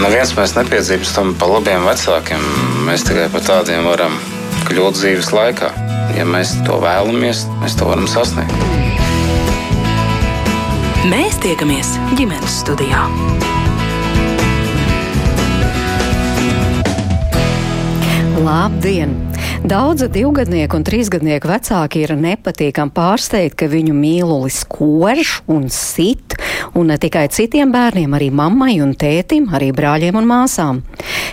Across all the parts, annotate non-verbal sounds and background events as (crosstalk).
Neviens mēs nepiedzīvstam pa labiem vecākiem. Mēs tikai par tādiem varam kļūt dzīves laikā. Ja mēs to vēlamies, mēs to varam sasniegt. Mēs tiekamies ģimenes studijā. Labdien! Daudzi divgadnieku un trīsgadnieku vecāki ir nepatīkami pārsteigti, ka viņu mīlulis kož un sit, un ne tikai citiem bērniem, arī mammai un tētim, arī brāļiem un māsām.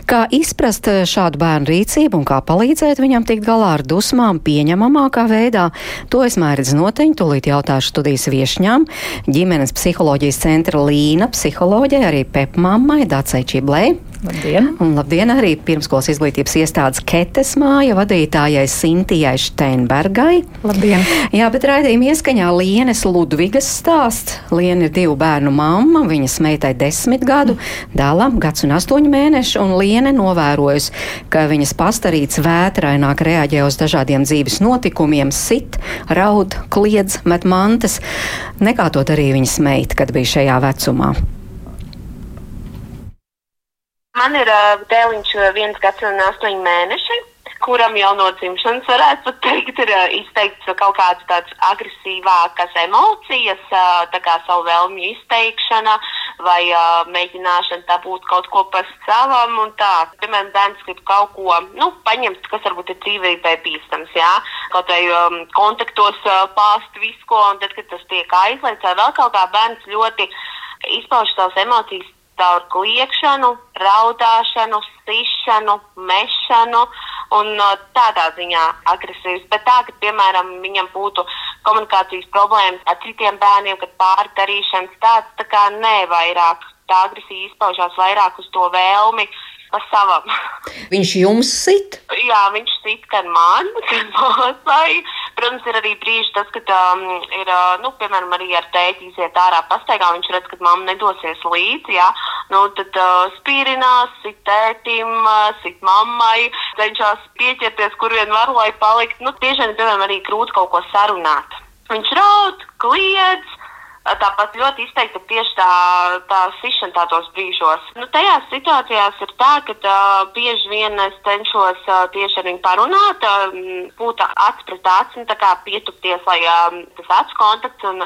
Kā izprast šādu bērnu rīcību un kā palīdzēt viņam tikt galā ar dusmām pieņemamākā veidā, to es mērķis noteņu, tūlīt jautāšu studijas viešņām, ģimenes psiholoģijas centra Līna psiholoģija, arī pepmammai Dacei Čiblei. Labdien! Un labdien arī pirmskolas izglītības iestādes Ketes māja vadītājai Sintijai Steinbergai. Labdien! Jā, bet raidījuma ieskaņā Lienes Ludvigas stāsts. Liena ir divu bērnu mamma, viņas meitai desmit gadu, dēlam gads un astoņi mēneši, un Liene novērojusi, ka viņas pastarīts vētraināk reaģē uz dažādiem dzīves notikumiem, sit, raud, kliedz, met mantas, nekā to arī viņas meita, kad bija šajā vecumā. Man ir uh, dēliņš viens gads un astoņi mēneši, kuram jau no dzimšanas varētu pat teikt, ir uh, izteikts kaut kādas tādas agresīvākas emocijas, uh, tā kā savu vēlmju izteikšana vai uh, mēģināšana dabūt kaut ko par savam un tā. Piemēram, bērns grib kaut ko, nu, paņemt, kas varbūt ir dzīvībai bīstams, jā, kaut vai um, kontaktos uh, pāst visu ko, un tad, kad tas tiek aizliegts vai vēl kaut kā bērns ļoti izpauž savas emocijas caur kliekšanu, raudāšanu, sišanu, mešanu un uh, tādā ziņā agresīvs. Bet tā, ka, piemēram, viņam būtu komunikācijas problēmas ar citiem bērniem, kad pārdarīšanas tāds, tā kā nē, vairāk tā agresija izpaužās vairāk uz to vēlmi pa savam. Viņš jums sit? Jā, viņš sit gan man, gan māsai. Protams, ir arī brīži, tas, kad um, ir, uh, nu, piemēram, arī ar tēti iziet ārā pastaigā, viņš redz, ka mamma nedosies līdzi, jā, nu, tad uh, spīrinās, sit tētim, uh, sit mammai, cenšas pieķerties, kur vien var, lai palikt. Nu, tiešām, piemēram, arī grūti kaut ko sarunāt. Viņš raud, kliedz, Tāpat ļoti izteikti tieši tā, tā sišana tādos brīžos. Nu, tajās situācijās ir tā, ka uh, bieži vien es cenšos uh, tieši ar viņu parunāt, uh, būt acs pret aci, pietupties, lai uh, tas acu kontakts un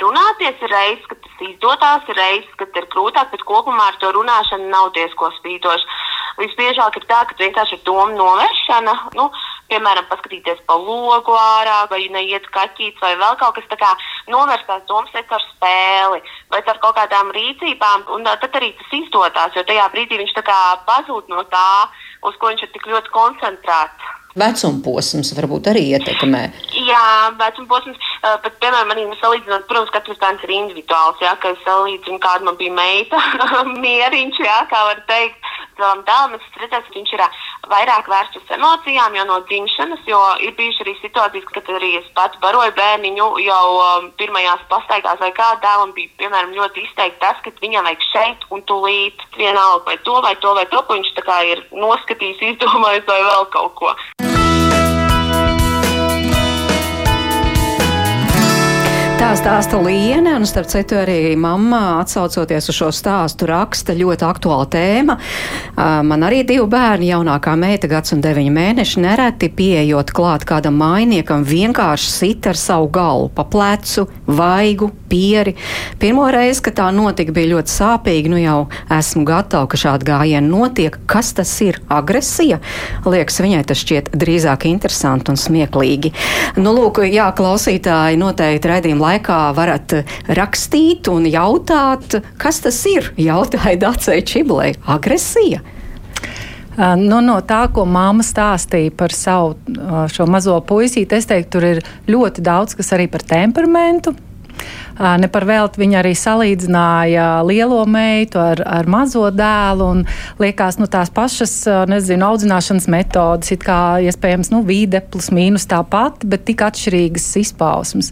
runāties ir reizes, kad tas izdodas, ir reizes, kad ir grūtāk, bet kopumā ar to runāšanu nav diezko spīdoši. Visbiežāk ir tā, ka vienkārši ir doma novēršana. Nu, piemēram, paskatīties pa logu ārā, vai neiet kaķītis, vai vēl kaut kas tāds - novērst tās domas ar spēli vai ar kaut kādām rīcībām. Un tad arī tas izdodas, jo tajā brīdī viņš pazūd no tā, uz ko viņš ir tik ļoti koncentrēts. Vecuma posms varbūt arī ietekmē. Jā, vecuma posms, bet, piemēram, arī salīdzinot, protams, katrs bērns ir individuāls, jā, ka es salīdzinu, kāda man bija meita, (laughs) mieriņš, jā, kā var teikt savam dēlam, es redzēju, ka viņš ir vairāk vērsts uz emocijām jau no dzimšanas, jo ir bijušas arī situācijas, kad arī es pats baroju bērniņu jau um, pirmajās pastaigās, vai kā dēlam bija, piemēram, ļoti izteikti tas, ka viņam vajag šeit un tūlīt vienalga vai to vai to vai to, ko viņš tā kā ir noskatījis, (laughs) izdomājis vai vēl kaut ko. Tā stāsta Liene, un starp citu arī mamma, atsaucoties uz šo stāstu, raksta ļoti aktuāla tēma. Man arī divi bērni, jaunākā meita gads un deviņi mēneši, nereti pieejot klāt kādam mājniekam, vienkārši sit ar savu galvu pa plecu, vaigu, pieri. Pirmo reizi, kad tā notika, bija ļoti sāpīgi. Nu jau esmu gatava, ka šāda gājiena notiek. Kas tas ir? Agresija? Liekas, viņai tas šķiet drīzāk interesanti un smieklīgi. Nu, lūk, jā, klausītāji noteikti raidījuma laikā varat rakstīt un jautāt, kas tas ir. Jautāja Dācei Čiblei - agresija. Nu, no tā, ko māma stāstīja par savu šo mazo puisīti, es teiktu, tur ir ļoti daudz kas arī par temperamentu. Ne par velti viņa arī salīdzināja lielo meitu ar, ar mazo dēlu. Liekas, nu, tās pašas nezinu, audzināšanas metodes, kā iespējams nu, vide plus mīnus tā pati, bet tik atšķirīgas izpausmes.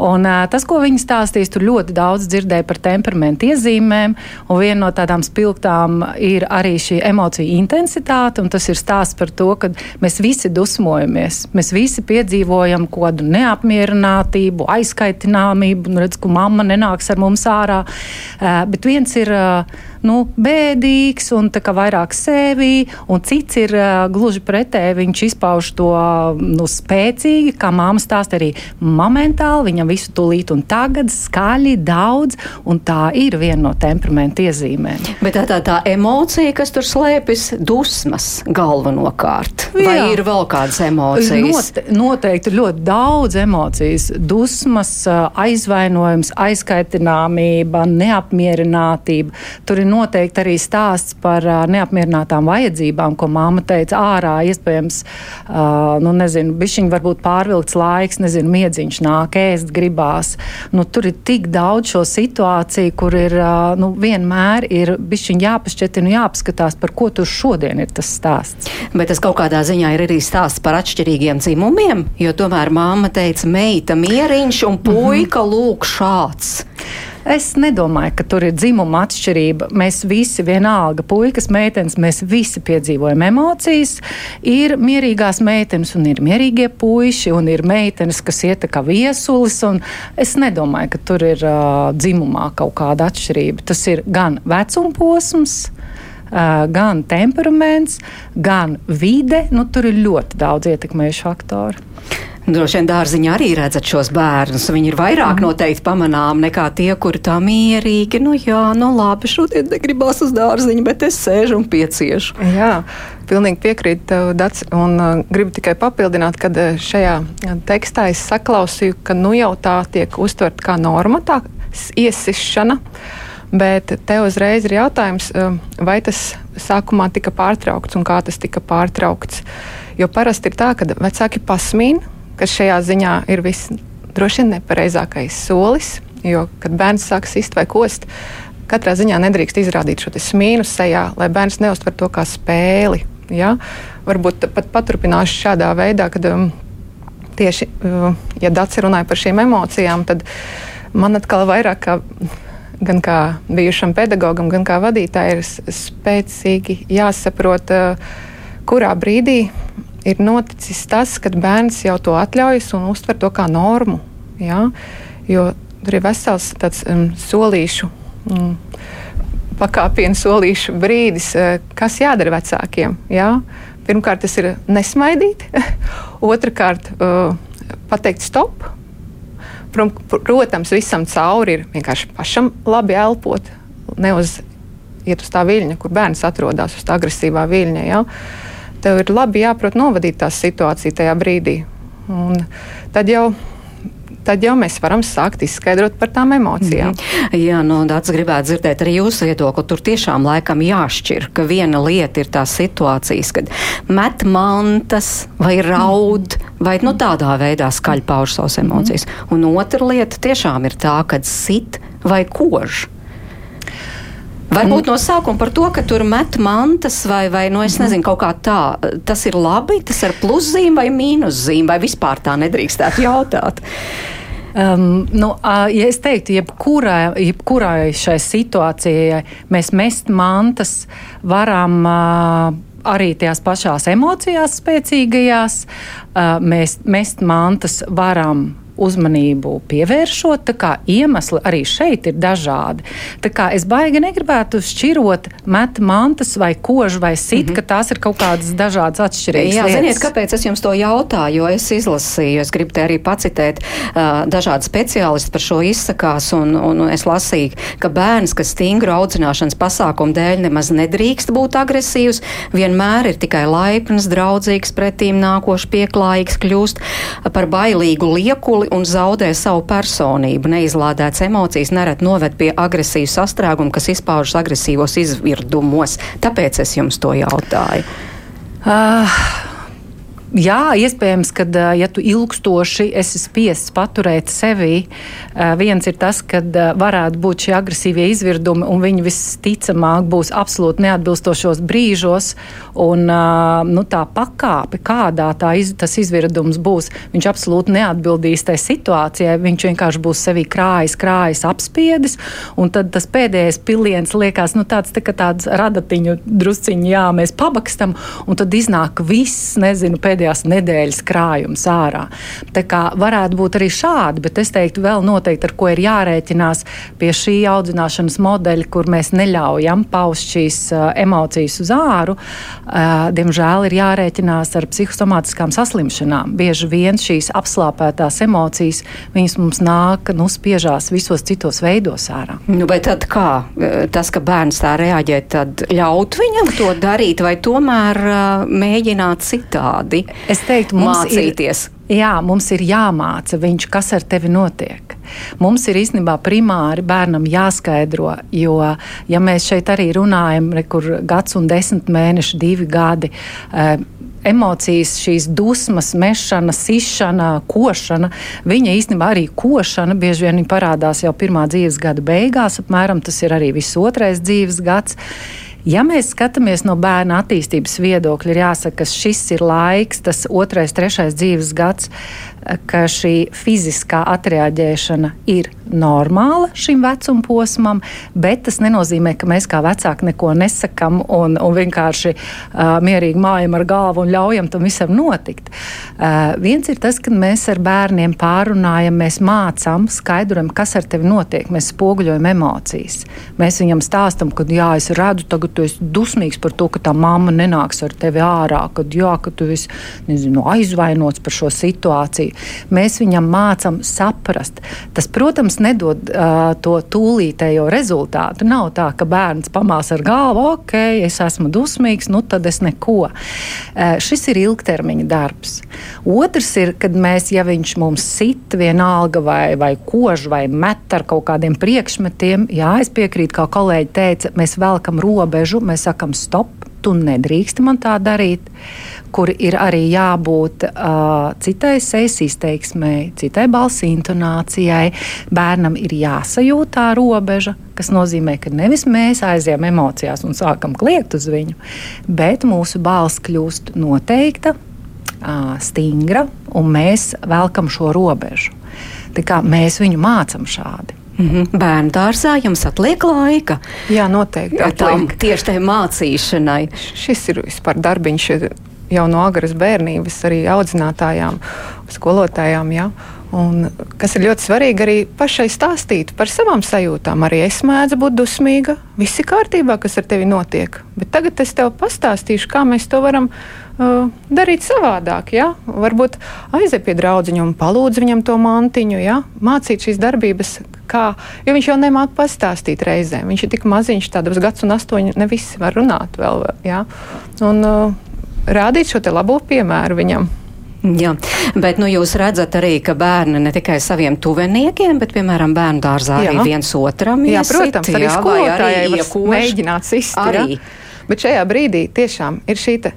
Un, tas, ko viņa stāstīs, tur ļoti daudz dzirdēja par temperamentu iezīmēm. Viena no tādām spilgtām ir arī šī emociju intensitāte. Tas ir stāsts par to, ka mēs visi dusmojamies. Mēs visi piedzīvojam kādu neapmierinātību, aizkaitināmību. Redz, ka mamma nenāks ar mums ārā. Bet viens ir nu, bēdīgs un vairāk sevi, un cits ir uh, gluži pretēji. Viņš izpauž to nu, spēcīgi, kā māma stāsta arī momentāli, viņam visu tūlīt un tagad, skaļi, daudz, un tā ir viena no temperamenta iezīmēm. Bet tā, tā, tā emocija, kas tur slēpjas, dusmas galvenokārt. Jā. Vai ir vēl kādas emocijas? Note, noteikti ļoti daudz emocijas, dusmas, aizvainojums, aizkaitināmība, neapmierinātība. Tur ir noteikti arī stāsts par neapmierinātām vajadzībām, ko māma teica ārā. Iespējams, nu, nezinu, bišķiņi varbūt pārvilkts laiks, nezinu, miedziņš nāk, ēst gribās. Nu, tur ir tik daudz šo situāciju, kur ir nu, vienmēr ir bišķiņi jāpašķetina, jāpaskatās, par ko tur šodien ir tas stāsts. Bet tas kaut kādā ziņā ir arī stāsts par atšķirīgiem dzimumiem, jo tomēr mamma teica, meita mieriņš un puika mm -hmm. lūk šāds. Es nedomāju, ka tur ir dzimuma atšķirība. Mēs visi, vienalga, puikas, meitenes, mēs visi piedzīvojam emocijas. Ir mierīgās meitenes, un ir mierīgie puiši, un ir meitenes, kas iet kā viesulis. Es nedomāju, ka tur ir uh, dzimumā kaut kāda atšķirība. Tas ir gan vecuma posms. Gan temperaments, gan vide. Nu, tur ir ļoti daudz ietekmējušu faktoru. Droši vien dārziņā arī redzat šos bērnus. Viņi ir vairāk mm. noteikti pamanām nekā tie, kuri tā mierīgi. Nu, jā, nu labi, šodien negribas uz dārziņu, bet es sēžu un pieciešu. Jā, pilnīgi piekrītu tev, Dats, un uh, gribu tikai papildināt, ka uh, šajā tekstā es saklausīju, ka nu jau tā tiek uztvert kā norma, tā iesišana. Bet te uzreiz ir jautājums, uh, vai tas sākumā tika pārtraukts un kā tas tika pārtraukts. Jo parasti ir tā, ka vecāki pasmīna, kas šajā ziņā ir viss droši vien nepareizākais solis. Jo, kad bērns sāk sist vai kost, katrā ziņā nedrīkst izrādīt šo smīnu sejā, lai bērns neuztver to kā spēli. Ja? Varbūt pat paturpināšu šādā veidā, kad um, tieši, uh, ja Dārts runāja par šīm emocijām, tad man atkal vairāk kā gan kā bijušam pedagogam, gan kā vadītājai ir spēcīgi jāsaprot, uh, kurā brīdī ir noticis tas, kad bērns jau to atļaujas un uztver to kā normu. Ja? Jo tur ir vesels tāds um, solīšu. Um, Pakāpienu solīšu brīdis, uh, kas jādara vecākiem. Ja? Pirmkārt, tas ir nesmaidīt, (laughs) otrkārt, uh, pateikt stop. Protams, visam cauri ir vienkārši pašam labi elpot, neuz iet uz tā viļņa, kur bērns atrodas, uz tā agresīvā viļņa. Ja? Uh, tev ir labi jāprot novadīt tā situācija tajā brīdī. Un tad jau tad jau mēs varam sākt izskaidrot par tām emocijām. Mm. Jā, nu, tāds gribētu dzirdēt arī jūsu viedokli. Tur tiešām laikam jāšķir, ka viena lieta ir tās situācijas, kad met mantas vai raud, vai nu, tādā veidā skaļi pauž savas emocijas. Mm. Un otra lieta tiešām ir tā, kad sit vai kož. Varbūt no sākuma par to, ka tur met mantas vai, vai nu, es nezinu, kaut kā tā. Tas ir labi, tas ir pluszīme vai mīnuszīme, vai vispār tā nedrīkstētu jautāt. Um, nu, ja es teiktu, jebkurai, jebkurai šai situācijai mēs mest mantas varam. Uh, arī tajās pašās emocijās, spēcīgajās, mēs mest mantas varam uzmanību pievēršot. Tā kā iemesli arī šeit ir dažādi. Tā kā es baigi negribētu šķirot met mantas vai kožu vai sit, mm -hmm. ka tās ir kaut kādas dažādas atšķirīgas. Jā, lietas. ziniet, kāpēc es jums to jautāju, jo es izlasīju, es gribu te arī pacitēt uh, dažādi speciālisti par šo izsakās, un, un es lasīju, ka bērns, kas stingru audzināšanas pasākumu dēļ nemaz nedrīkst būt agresīvs, vienmēr ir tikai laipns, draudzīgs, pretīm nākošs, pieklājīgs, kļūst par bailīgu liekuli un zaudē savu personību. Neizlādēts emocijas nereti noved pie agresīvu sastrēgumu, kas izpaužas agresīvos izvirdumos. Tāpēc es jums to jautāju. Uh, Jā, iespējams, ka, ja tu ilgstoši esi spiests paturēt sevi, viens ir tas, ka varētu būt šie agresīvie izvirdumi, un viņi visticamāk būs absolūti neatbilstošos brīžos, un nu, tā pakāpe, kādā tā iz, tas izvirdums būs, viņš absolūti neatbildīs tai situācijai, viņš vienkārši būs sevi krājis, krājis, apspiedis, un tad tas pēdējais piliens liekas, nu tāds tā tāds radatiņu drusciņi, jā, mēs pabakstam, un tad iznāk viss, nezinu, pēdējais pēdējās nedēļas krājums ārā. Tā kā varētu būt arī šādi, bet es teiktu, vēl noteikti ar ko ir jārēķinās pie šī audzināšanas modeļa, kur mēs neļaujam paust šīs uh, emocijas uz āru. Uh, diemžēl ir jārēķinās ar psihosomātiskām saslimšanām. Bieži vien šīs apslāpētās emocijas mums nāk, nu, spiežās visos citos veidos ārā. Nu, bet tad kā? Tas, ka bērns tā reaģē, tad ļaut viņam to darīt vai tomēr uh, mēģināt citādi? Es teiktu, mums mācīties. Ir, Jā, mums ir jāmāca viņš, kas ar tevi notiek. Mums ir īstenībā primāri bērnam jāskaidro, jo, ja mēs šeit arī runājam, re, kur gads un desmit mēneši, divi gadi, eh, emocijas, šīs dusmas, mešana, sišana, košana, viņa īstenībā arī košana bieži vien parādās jau pirmā dzīves gada beigās, apmēram tas ir arī viss otrais dzīves gads. Ja mēs skatāmies no bērna attīstības viedokļa, ir jāsaka, ka šis ir laiks, tas otrais, trešais dzīves gads, ka šī fiziskā atreaģēšana ir normāla šim vecuma posmam, bet tas nenozīmē, ka mēs kā vecāki neko nesakām un, un vienkārši uh, mierīgi mājam ar galvu un ļaujam tam visam notikt. Uh, viens ir tas, ka mēs ar bērniem pārunājam, mēs mācām, skaidrojam, kas ar tevi notiek, mēs spoguļojam emocijas. Mēs viņam stāstam, ka jā, es redzu, tagad tu esi dusmīgs par to, ka tā mamma nenāks ar tevi ārā, kad jā, ka tu esi nezinu, aizvainots par šo situāciju informāciju. Mēs viņam mācām saprast. Tas, protams, nedod uh, to tūlītējo rezultātu. Nav tā, ka bērns pamās ar galvu, ok, es esmu dusmīgs, nu tad es neko. Uh, šis ir ilgtermiņa darbs. Otrs ir, kad mēs, ja viņš mums sit vienalga vai, vai kož vai met ar kaut kādiem priekšmetiem, jā, es piekrītu, kā kolēģi teica, mēs velkam robežu, mēs sakam stop, tu nedrīksti man tā darīt kur ir arī jābūt uh, citai sejas izteiksmei, citai balss intonācijai. Bērnam ir jāsajūt tā robeža, kas nozīmē, ka nevis mēs aizjām emocijās un sākam kliegt uz viņu, bet mūsu balss kļūst noteikta, uh, stingra, un mēs velkam šo robežu. Tā kā mēs viņu mācām šādi. Mm -hmm. Bērnu dārzā jums atliek laika. Jā, noteikti. Tam, tieši tai mācīšanai. Šis ir vispār darbiņš jau no agras bērnības arī audzinātājām, skolotājām. Ja? Un, kas ir ļoti svarīgi arī pašai stāstīt par savām sajūtām. Arī es mēdzu būt dusmīga. Viss ir kārtībā, kas ar tevi notiek. Bet tagad es tev pastāstīšu, kā mēs to varam uh, darīt savādāk. Ja? Varbūt aiziet pie draudziņa un palūdz viņam to mantiņu, ja? mācīt šīs darbības. Kā, jo viņš jau nemāķi pastāstīt reizēm. Viņš ir tik maziņš, tādos gads un astoņi, ne visi var runāt vēl. Ja? Un, uh, rādīt šo labo piemēru viņam. Jā, bet nu, jūs redzat arī, ka bērni ne tikai saviem tuviniekiem, bet, piemēram, bērnu dārzā jā. arī viens otram jā, iesit, protams, arī skolotājai var mēģināt sist. Arī. Jā. Bet šajā brīdī tiešām ir te,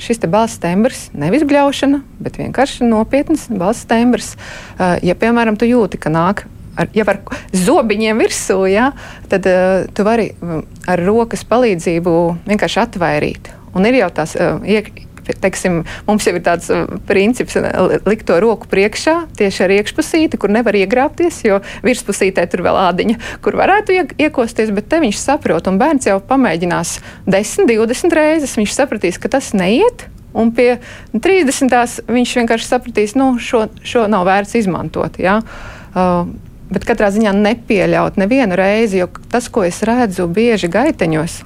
šis te balss tembrs, nevis bļaušana, bet vienkārši nopietns balss tembrs. Ja, piemēram, tu jūti, ka nāk ar, jau ar zobiņiem virsū, ja, tad tu vari ar rokas palīdzību vienkārši atvairīt Un ir jau tās uh, iek, teiksim, mums jau ir tāds uh, princips, uh, likt to roku priekšā, tieši ar iekšpusīti, kur nevar iegrābties, jo virspusītē tur vēl ādiņa, kur varētu iekosties, bet te viņš saprot, un bērns jau pamēģinās 10, 20 reizes, viņš sapratīs, ka tas neiet. Un pie 30. viņš vienkārši sapratīs, ka nu, šo, šo nav vērts izmantot. Ja? Uh, bet katrā ziņā nepieļaut nevienu reizi, jo tas, ko es redzu bieži gaiteņos,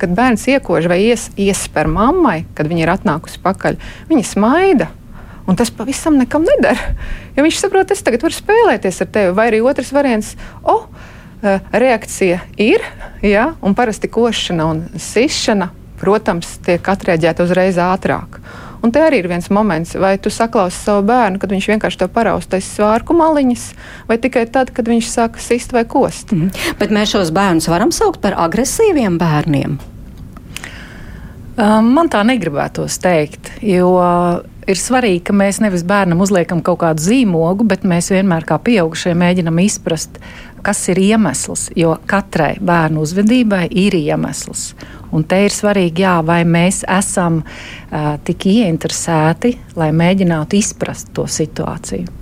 kad bērns iekož vai ies, iesper mammai, kad viņa ir atnākusi pakaļ, viņa smaida. Un tas pavisam nekam nedara. Jo viņš saprot, es tagad varu spēlēties ar tevi. Vai arī otrs variants, oh, reakcija ir, ja, un parasti košana un sišana, protams, tiek atrēģēta uzreiz ātrāk. Un te arī ir viens moments, vai tu saklausi savu bērnu, kad viņš vienkārši to paraustais svārku maliņas, vai tikai tad, kad viņš sāka sist vai kost. Mm. Bet mēs šos bērnus varam saukt par agresīviem bērniem. Man tā negribētos teikt, jo ir svarīgi, ka mēs nevis bērnam uzliekam kaut kādu zīmogu, bet mēs vienmēr kā pieaugušie mēģinam izprast, kas ir iemesls. Jo katrai bērnu uzvedībai ir iemesls. Un te ir svarīgi, jā, vai mēs esam uh, tik ieinteresēti, lai mēģinātu izprast to situāciju.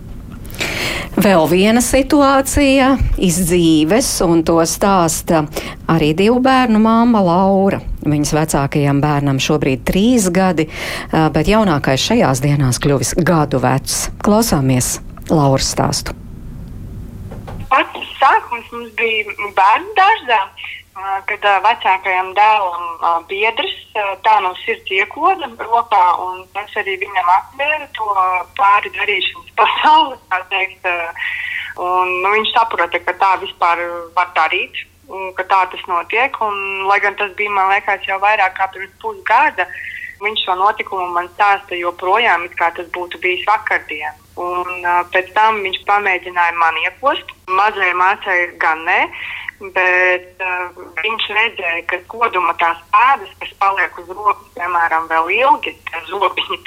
Vēl viena situācija iz dzīves, un to stāsta arī divu bērnu māma Laura. Viņas vecākajam bērnam šobrīd trīs gadi, bet jaunākais šajās dienās kļuvis gadu vecs. Klausāmies Lauras stāstu. Pats sākums mums bija bērnu dārzā kad vecākajam dēlam biedrs tā no sirds iekoda rokā, un tas arī viņam atvēra to pāri darīšanas pasauli. Un, nu, viņš saprota, ka tā vispār var darīt, un ka tā tas notiek. Un, lai gan tas bija, man liekas, jau vairāk kā pirms pusgada, viņš šo notikumu man stāsta joprojām, kā tas būtu bijis vakardien. Un, uh, pēc tam viņš pamēģināja man iekost. Mazajai māsai gan ne, bet uh, viņš redzēja, ka koduma tās pēdas, kas paliek uz rokas, piemēram, vēl ilgi, zobiņi.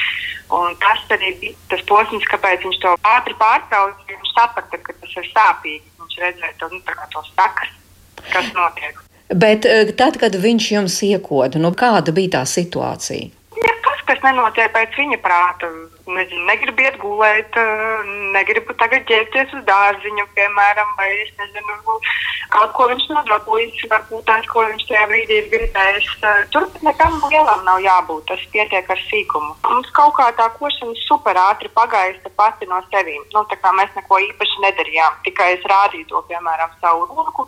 Un tas arī bija tas posms, kāpēc viņš to ātri pārtrauca. Viņš saprata, ka tas ir sāpīgi. Viņš redzēja to, nu, to sakas, kas notiek. Bet tad, kad viņš jums iekoda, nu, kāda bija tā situācija? Kas nenotiek pēc viņa prāta. Nezinu, negribu iet gulēt, eh, negribu tagad ķerties uz dārziņu, piemēram, vai es nezinu, kaut ko viņš nodarbojas, varbūt tās, ko viņš tajā brīdī ir gribējis. Eh, tur nekam lielam nav jābūt, tas pietiek ar sīkumu. Mums kaut kā tā košana super ātri pagaista pati no sevīm. Nu, tā kā mēs neko īpaši nedarījām, tikai es rādīju to, piemēram, savu roku,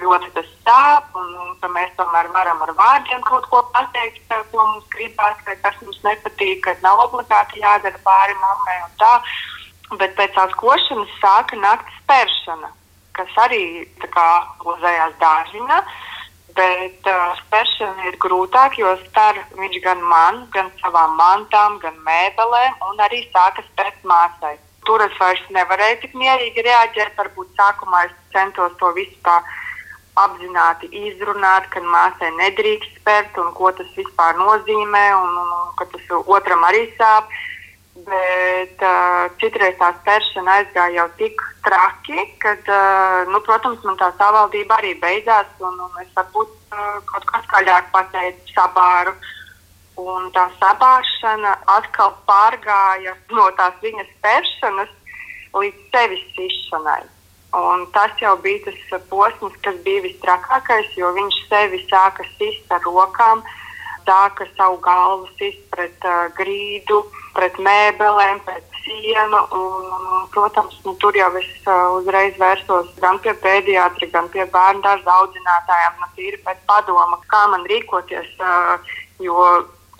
ļoti tas sāp, un, un ka mēs tomēr varam ar vārdiem kaut ko pateikt, ko mums gribās, vai kas mums nepatīk, ka nav obligāti jādara pāri mammai un tā. Bet pēc tās košanas sāka naktas spēršana, kas arī kā uzējās dārziņā. Bet uh, spēršana ir grūtāk, jo spēr viņš gan man, gan savām mantām, gan mēbelēm, un arī sāka spērt māsai. Tur es vairs nevarēju tik mierīgi reaģēt. Varbūt sākumā es centos to visu tā apzināti izrunāt, ka māsai nedrīkst spērt un ko tas vispār nozīmē, un, un, un ka tas otram arī sāp. Bet uh, citreiz tā spēršana aizgāja jau tik traki, ka, uh, nu, protams, man tā savaldība arī beidzās, un, un es varbūt uh, kaut kā skaļāk pateicu sabāru. Un tā sabāršana atkal pārgāja no tās viņas spēršanas līdz sevis sišanai. Un tas jau bija tas posms, kas bija visstrakākais, jo viņš sevi sāka sist ar rokām, sāka savu galvu sist pret uh, grīdu, pret mēbelēm, pret sienu. Un, un, protams, nu, tur jau es uh, uzreiz vērsos gan pie pēdējātra, gan pie bērnu dārza audzinātājiem, nu, tīri pēc padoma, kā man rīkoties. Uh, jo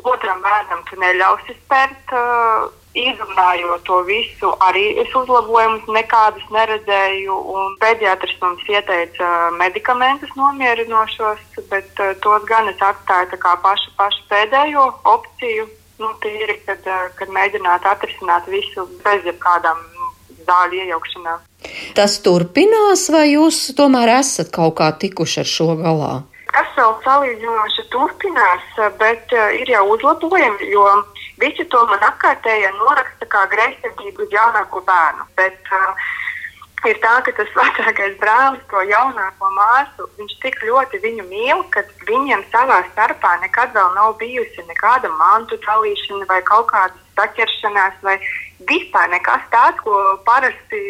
otram bērnam tu neļausi spērt. Uh, Izrunājot to visu, arī es uzlabojumus nekādus neredzēju. Pēdējais mums ieteica medikamentus nomierinošos, bet uh, tos gan es atstāju kā pašu, pašu pēdējo opciju. Nu, tīri, kad, uh, kad mēģināt atrisināt visu bez jebkādām zāļu iejaukšanām. Tas turpinās, vai jūs tomēr esat kaut kā tikuši ar šo galā? Tas vēl salīdzinoši turpinās, bet uh, ir jau uzlabojumi, jo visi to man apkārtējie noraksta kā greizsirdību uz jaunāko bērnu. Bet, uh, Ir tā, ka tas vecākais brālis, to jaunāko māsu, viņš tik ļoti viņu mīl, ka viņiem savā starpā nekad vēl nav bijusi nekāda mantu dalīšana vai kaut kāda saķeršanās, vai vispār nekas tāds, ko parasti,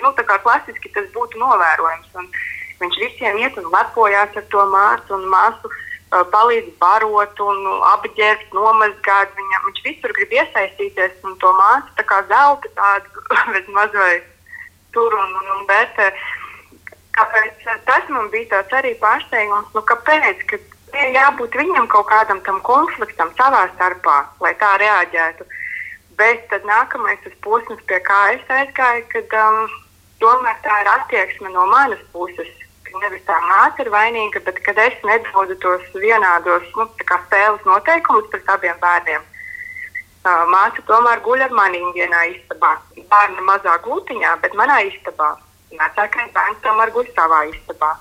nu, tā kā klasiski tas būtu novērojams. Un, Viņš visiem iet un lepojās ar to māsu, un māsu palīdz barot un apģērbt, nomazgāt. Viņa, viņš visur grib iesaistīties, un to māsu tā kā zelta tādu, (laughs) bet mazliet tur un, un, un bet. Kāpēc tas man bija tāds arī pārsteigums? Nu, kāpēc? Ka ir jābūt viņam kaut kādam tam konfliktam savā starpā, lai tā reaģētu. Bet tad nākamais posms, pie kā es aizgāju, kad um, tomēr tā ir attieksme no manas puses ka nevis tā māte ir vainīga, bet kad es nedodu tos vienādos nu, spēles noteikumus pret abiem bērniem. Uh, māte tomēr guļ ar maniem vienā istabā. Bērni mazā gultiņā, bet manā istabā. Vecākais bērns tomēr guļ savā istabā.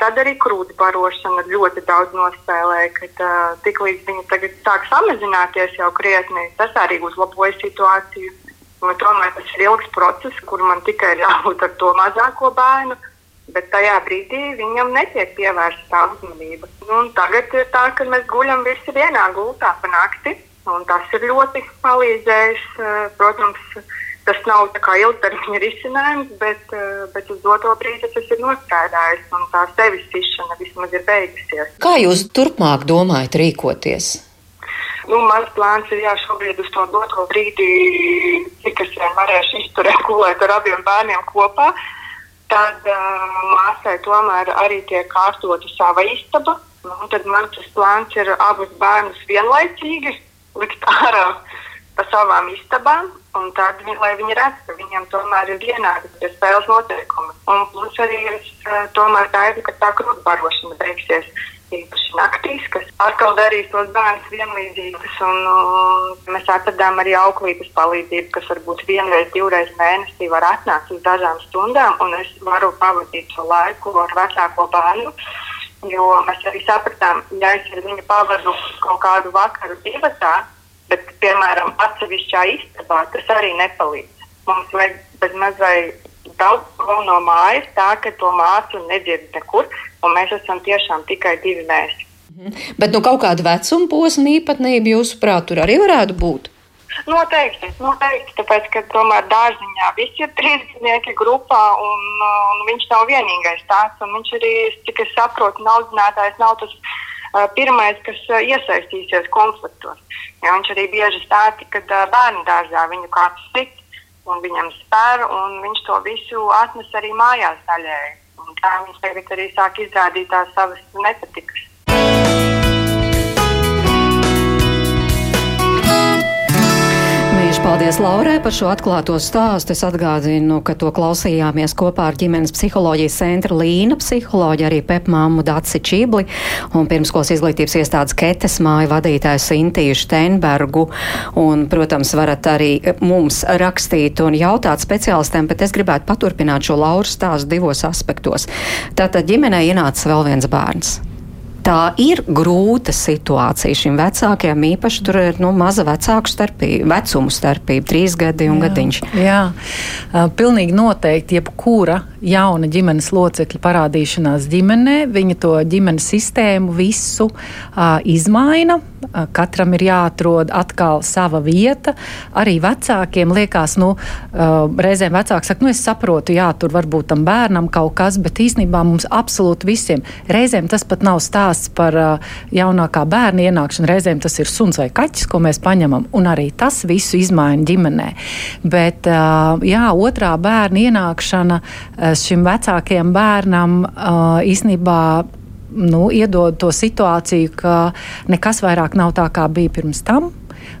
Tad arī krūts barošana ļoti daudz nospēlēja, kad uh, tiklīdz viņi tagad sāk samazināties jau krietni, tas arī uzlaboja situāciju. Un tomēr tas ir ilgs process, kur man tikai jābūt ar to mazāko bērnu bet tajā brīdī viņam netiek pievērsta tā uzmanība. Nu, tagad ir tā, ka mēs guļam visi vienā gultā pa nakti, un tas ir ļoti palīdzējis. Eh, protams, tas nav tā kā ilgtermiņa risinājums, bet, uh, bet uz doto brīdi tas ir nostrādājis un tā sevis sišana vismaz ir beigusies. Kā jūs turpmāk domājat rīkoties? Nu, mans plāns ir, jā, šobrīd uz to doto brīdi, cik es vien varēšu izturēt, gulēt ar abiem bērniem kopā. Tad uh, māsai tomēr arī tiek kārtota sava istaba. Nu, tad man tas plāns ir abus bērnus vienlaicīgi likt ārā pa savām istabām. Un tad, lai viņi redz, ka viņiem tomēr ir vienādi spēles noteikumi. Un plus arī es uh, tomēr gaidu, ka tā krustbarošana beigsies īpaši naktīs, kas atkal darīs tos bērnus vienlīdzīgus. Un, uh, mēs atradām arī auklības palīdzību, kas varbūt vienreiz, divreiz mēnesī var atnākt uz dažām stundām, un es varu pavadīt šo laiku ar vecāko bērnu. Jo mēs arī sapratām, ja es ar viņu pavadu kaut kādu vakaru divatā, bet, piemēram, atsevišķā istabā, tas arī nepalīdz. Mums vajag bez mazliet daudz prom no mājas, tā ka to mācu nedzird nekur, un mēs esam tiešām tikai divi mēs. Bet nu, kaut kāda vecuma posma īpatnība, jūsuprāt, tur arī varētu būt? Noteikti, noteikti, tāpēc, ka tomēr dārziņā visi ir trīsdesmitnieki grupā, un, un viņš nav vienīgais tāds. Viņš arī, cik es saprotu, audzinātājs nav tas uh, pirmais, kas uh, iesaistīsies konfliktos. Ja, viņš arī bieži stāsta, ka uh, bērnu dārzā viņu kāds sit un viņam spēr, un viņš to visu atnes arī mājās daļēji. Tā viņš tagad arī sāk izrādīt tās savas nepatikas. Paldies Laurai par šo atklāto stāstu. Es atgādinu, ka to klausījāmies kopā ar ģimenes psiholoģijas centra Līna psiholoģi, arī pepmāmu Daci Čībli un pirmskolas izglītības iestādes Ketes māju vadītāju Sintīju Steinbergu. Un, protams, varat arī mums rakstīt un jautāt speciālistiem, bet es gribētu paturpināt šo Lauru stāstu divos aspektos. Tātad ģimenē ienāca vēl viens bērns tā ir grūta situācija šim vecākiem. Īpaši tur ir nu, maza vecāku starpība, vecumu starpība, trīs gadi un jā, gadiņš. Jā, pilnīgi noteikti. Jebkura jauna ģimenes locekļa parādīšanās ģimenē, viņa to ģimenes sistēmu visu uh, izmaina. Katram ir jāatrod atkal sava vieta. Arī vecākiem liekas, nu, reizēm vecāki saka, nu, es saprotu, jā, tur varbūt tam bērnam kaut kas, bet īstenībā mums absolūti visiem reizēm tas pat nav stāsts par jaunākā bērna ienākšanu. Reizēm tas ir suns vai kaķis, ko mēs paņemam, un arī tas visu izmaina ģimenē. Bet jā, otrā bērna ienākšana šim vecākajam bērnam īstenībā nu, iedod to situāciju, ka nekas vairāk nav tā, kā bija pirms tam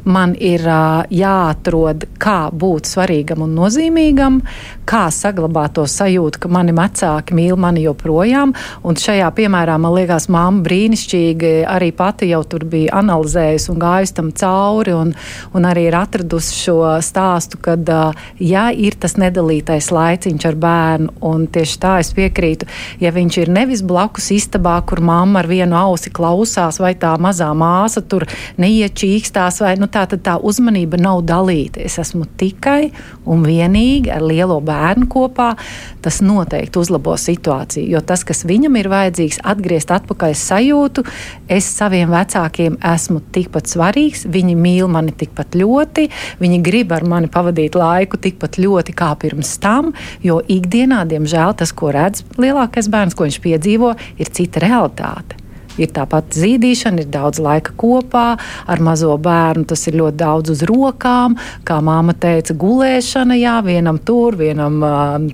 man ir uh, jāatrod, kā būt svarīgam un nozīmīgam, kā saglabāt to sajūtu, ka mani vecāki mīl mani joprojām. Un šajā piemērā man liekas, māma brīnišķīgi arī pati jau tur bija analizējusi un gājusi tam cauri, un, un arī ir atradusi šo stāstu, kad, uh, ja ir tas nedalītais laiciņš ar bērnu, un tieši tā es piekrītu, ja viņš ir nevis blakus istabā, kur mamma ar vienu ausi klausās, vai tā mazā māsa tur neiečīkstās, vai nu, tā, tā uzmanība nav dalīta. Es esmu tikai un vienīgi ar lielo bērnu kopā. Tas noteikti uzlabo situāciju. Jo tas, kas viņam ir vajadzīgs, atgriezt atpakaļ sajūtu, es saviem vecākiem esmu tikpat svarīgs, viņi mīl mani tikpat ļoti, viņi grib ar mani pavadīt laiku tikpat ļoti kā pirms tam, jo ikdienā, diemžēl, tas, ko redz lielākais bērns, ko viņš piedzīvo, ir cita realitāte. Ir tāpat zīdīšana, ir daudz laika kopā ar mazo bērnu. Tas ir ļoti daudz uz rokām, kā māma teica, gulēšana, jā, vienam tur, vienam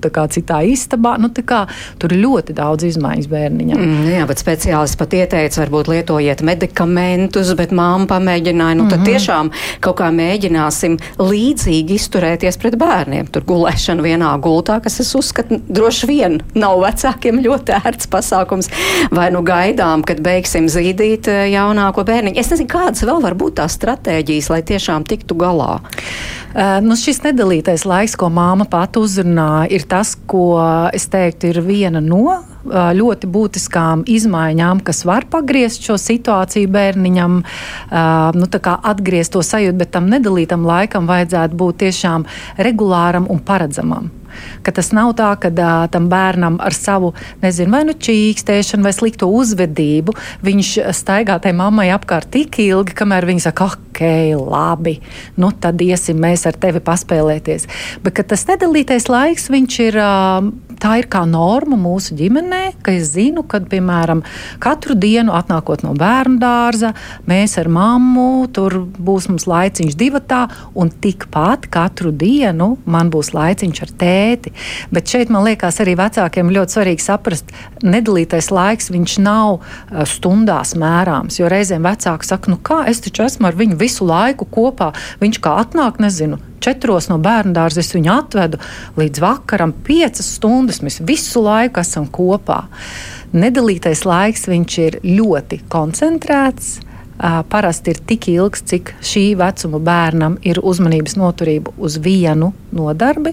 kā, citā istabā. Nu, kā, tur ir ļoti daudz izmaiņas bērniņam. Mm, jā, bet speciālists pat ieteica, varbūt lietojiet medikamentus, bet māma pamēģināja. Nu, tad mm -hmm. tiešām kaut kā mēģināsim līdzīgi izturēties pret bērniem. Tur gulēšana vienā gultā, kas es uzskatu droši vien nav vecākiem ļoti ērts pasākums. Vai nu gaidām, kad beigsim zīdīt eh, jaunāko bērniņu. Es nezinu, kādas vēl var būt tās stratēģijas, lai tiešām tiktu galā. Uh, nu, šis nedalītais laiks, ko māma pat uzrunāja, ir tas, ko es teiktu, ir viena no ļoti būtiskām izmaiņām, kas var pagriezt šo situāciju bērniņam, uh, nu, atgriezt to sajūtu, bet tam nedalītam laikam vajadzētu būt tiešām regulāram un paredzamam. Ka tas nav tā, ka uh, tam bērnam ar savu, nezinu, vai nu čīkstēšanu, vai slikto uzvedību viņš staigā tai mammai apkārt tik ilgi, kamēr viņa saka, ok, labi, nu tad iesim mēs ar tevi paspēlēties. Bet tas nedalītais laiks, viņš ir. Tā ir kā norma mūsu ģimenē, ka es zinu, ka, piemēram, katru dienu atnākot no bērnu dārza, mēs ar mammu tur būs mums laiciņš divatā, un tikpat katru dienu man būs laiciņš ar tēti. Bet šeit man liekas arī vecākiem ļoti svarīgi saprast, nedalītais laiks, viņš nav stundās mērāms, jo reizēm vecāki saka, nu kā es taču esmu ar viņu visu laiku kopā, viņš kā atnāk, nezinu, četros no bērnu dārza es viņu atvedu līdz vakaram, piecas stundas. Mēs visu laiku esam kopā. Nedalītais laiks ir ļoti koncentrēts. Parasti ir tik ilgs, cik šī vecuma bērnam ir uzmanības noturība uz vienu nodarbi.